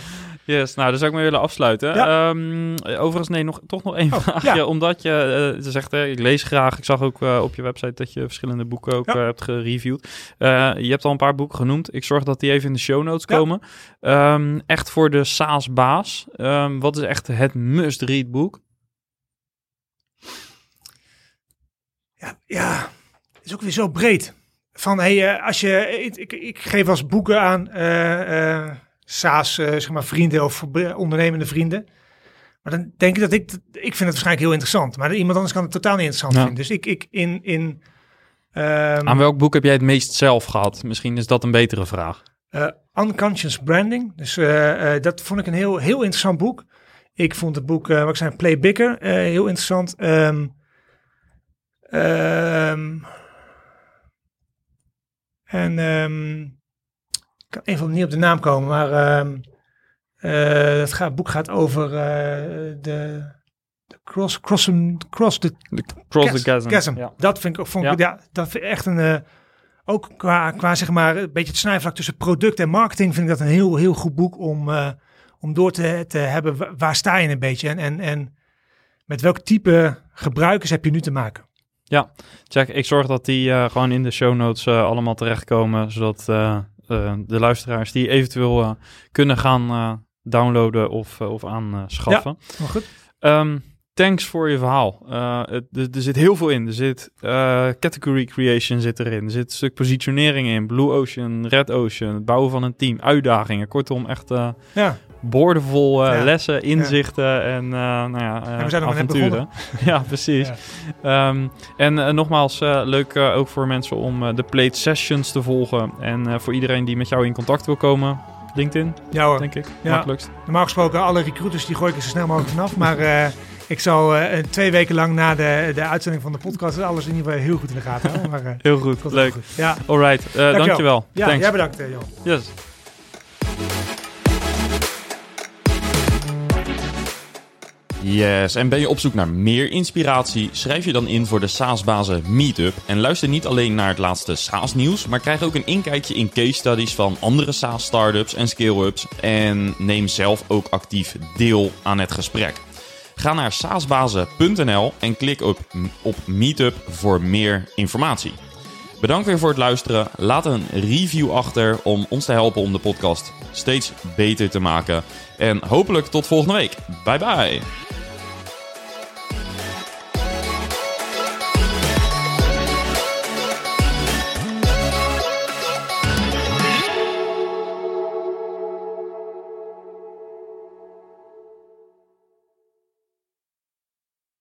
Yes, nou, daar zou ik mee willen afsluiten. Ja. Ehm, overigens, nee, nog, toch nog één Oh, vraagje. ja. Omdat je eh, zegt, eh, ik lees graag. Ik zag ook eh, op je website dat je verschillende boeken ook Ja. eh, hebt gereviewd. Je hebt al een paar boeken genoemd. Ik zorg dat die even in de show notes komen. Ehm, echt voor de SaaS-baas. Ehm, wat is echt het must-read boek? ja, ja, is ook weer zo breed. Van, hey, als je, ik, ik, ik geef als boeken aan SaaS, eh, zeg maar, vrienden of ondernemende vrienden. Maar dan denk ik dat ik, ik vind het waarschijnlijk heel interessant. Maar iemand anders kan het totaal niet interessant Ja. vinden. Dus ik, ik in, in ehm, Aan welk boek heb jij het meest zelf gehad? Misschien is dat een betere vraag. Eh, Unconscious Branding. Dus eh, dat vond ik een heel, heel interessant boek. Ik vond het boek, wat ik zei, Play Bigger, heel interessant. Ehm, ehm, en kan even niet op de naam komen, maar ehm, eh, het gaat, boek gaat over eh, de, de cross, cross, cross the Cross Chas- the Chasm. Ja. Dat vind ik, vond ik, ja. dat vind ik echt een, eh, ook qua, qua zeg maar, een beetje het snijvlak tussen product en marketing vind ik dat een heel, heel goed boek om, om door te, te hebben. Wa- Waar sta je een beetje en, en, en met welk type gebruikers heb je nu te maken? Check, ik zorg dat die gewoon in de show notes allemaal terechtkomen, zodat de luisteraars die eventueel eh, kunnen gaan eh, downloaden of, eh, of aanschaffen. Maar goed. Ehm, thanks voor je verhaal. Eh, het, er, er zit heel veel in. Er zit eh, category creation zit erin. Er zit een stuk positionering in. Blue Ocean, Red Ocean, het bouwen van een team, uitdagingen. Kortom, echt eh Ja, boordevol eh, Ja. lessen, inzichten en eh, nou ja, eh, En we zijn nog maar net avonturen. ja, precies. Ja. Ehm, en eh, nogmaals, eh, leuk eh, ook voor mensen om eh, de Plate Sessions te volgen. En eh, voor iedereen die met jou in contact wil komen, LinkedIn, ja hoor. denk ik. Ja. Makkelijkst. Normaal gesproken, alle recruiters die gooi ik er zo snel mogelijk vanaf. Maar eh, ik zal eh, twee weken lang na de, de uitzending van de podcast alles in ieder geval heel goed in de gaten houden. Maar, eh, Heel goed, leuk. goed. Ja, Alright, eh Dankjewel. dankjewel. ja Thanks. jij bedankt, eh, Johan. Yes. Yes, en ben je op zoek naar meer inspiratie? Schrijf je dan in voor de SaaS-bazen Meetup. En luister niet alleen naar het laatste SaaS-nieuws, maar krijg ook een inkijkje in case studies van andere SaaS-startups en scale-ups. En neem zelf ook actief deel aan het gesprek. Ga naar saasbazen.nl en klik op, op Meetup voor meer informatie. Bedankt weer voor het luisteren. Laat een review achter om ons te helpen om de podcast steeds beter te maken. En hopelijk tot volgende week. Bye bye.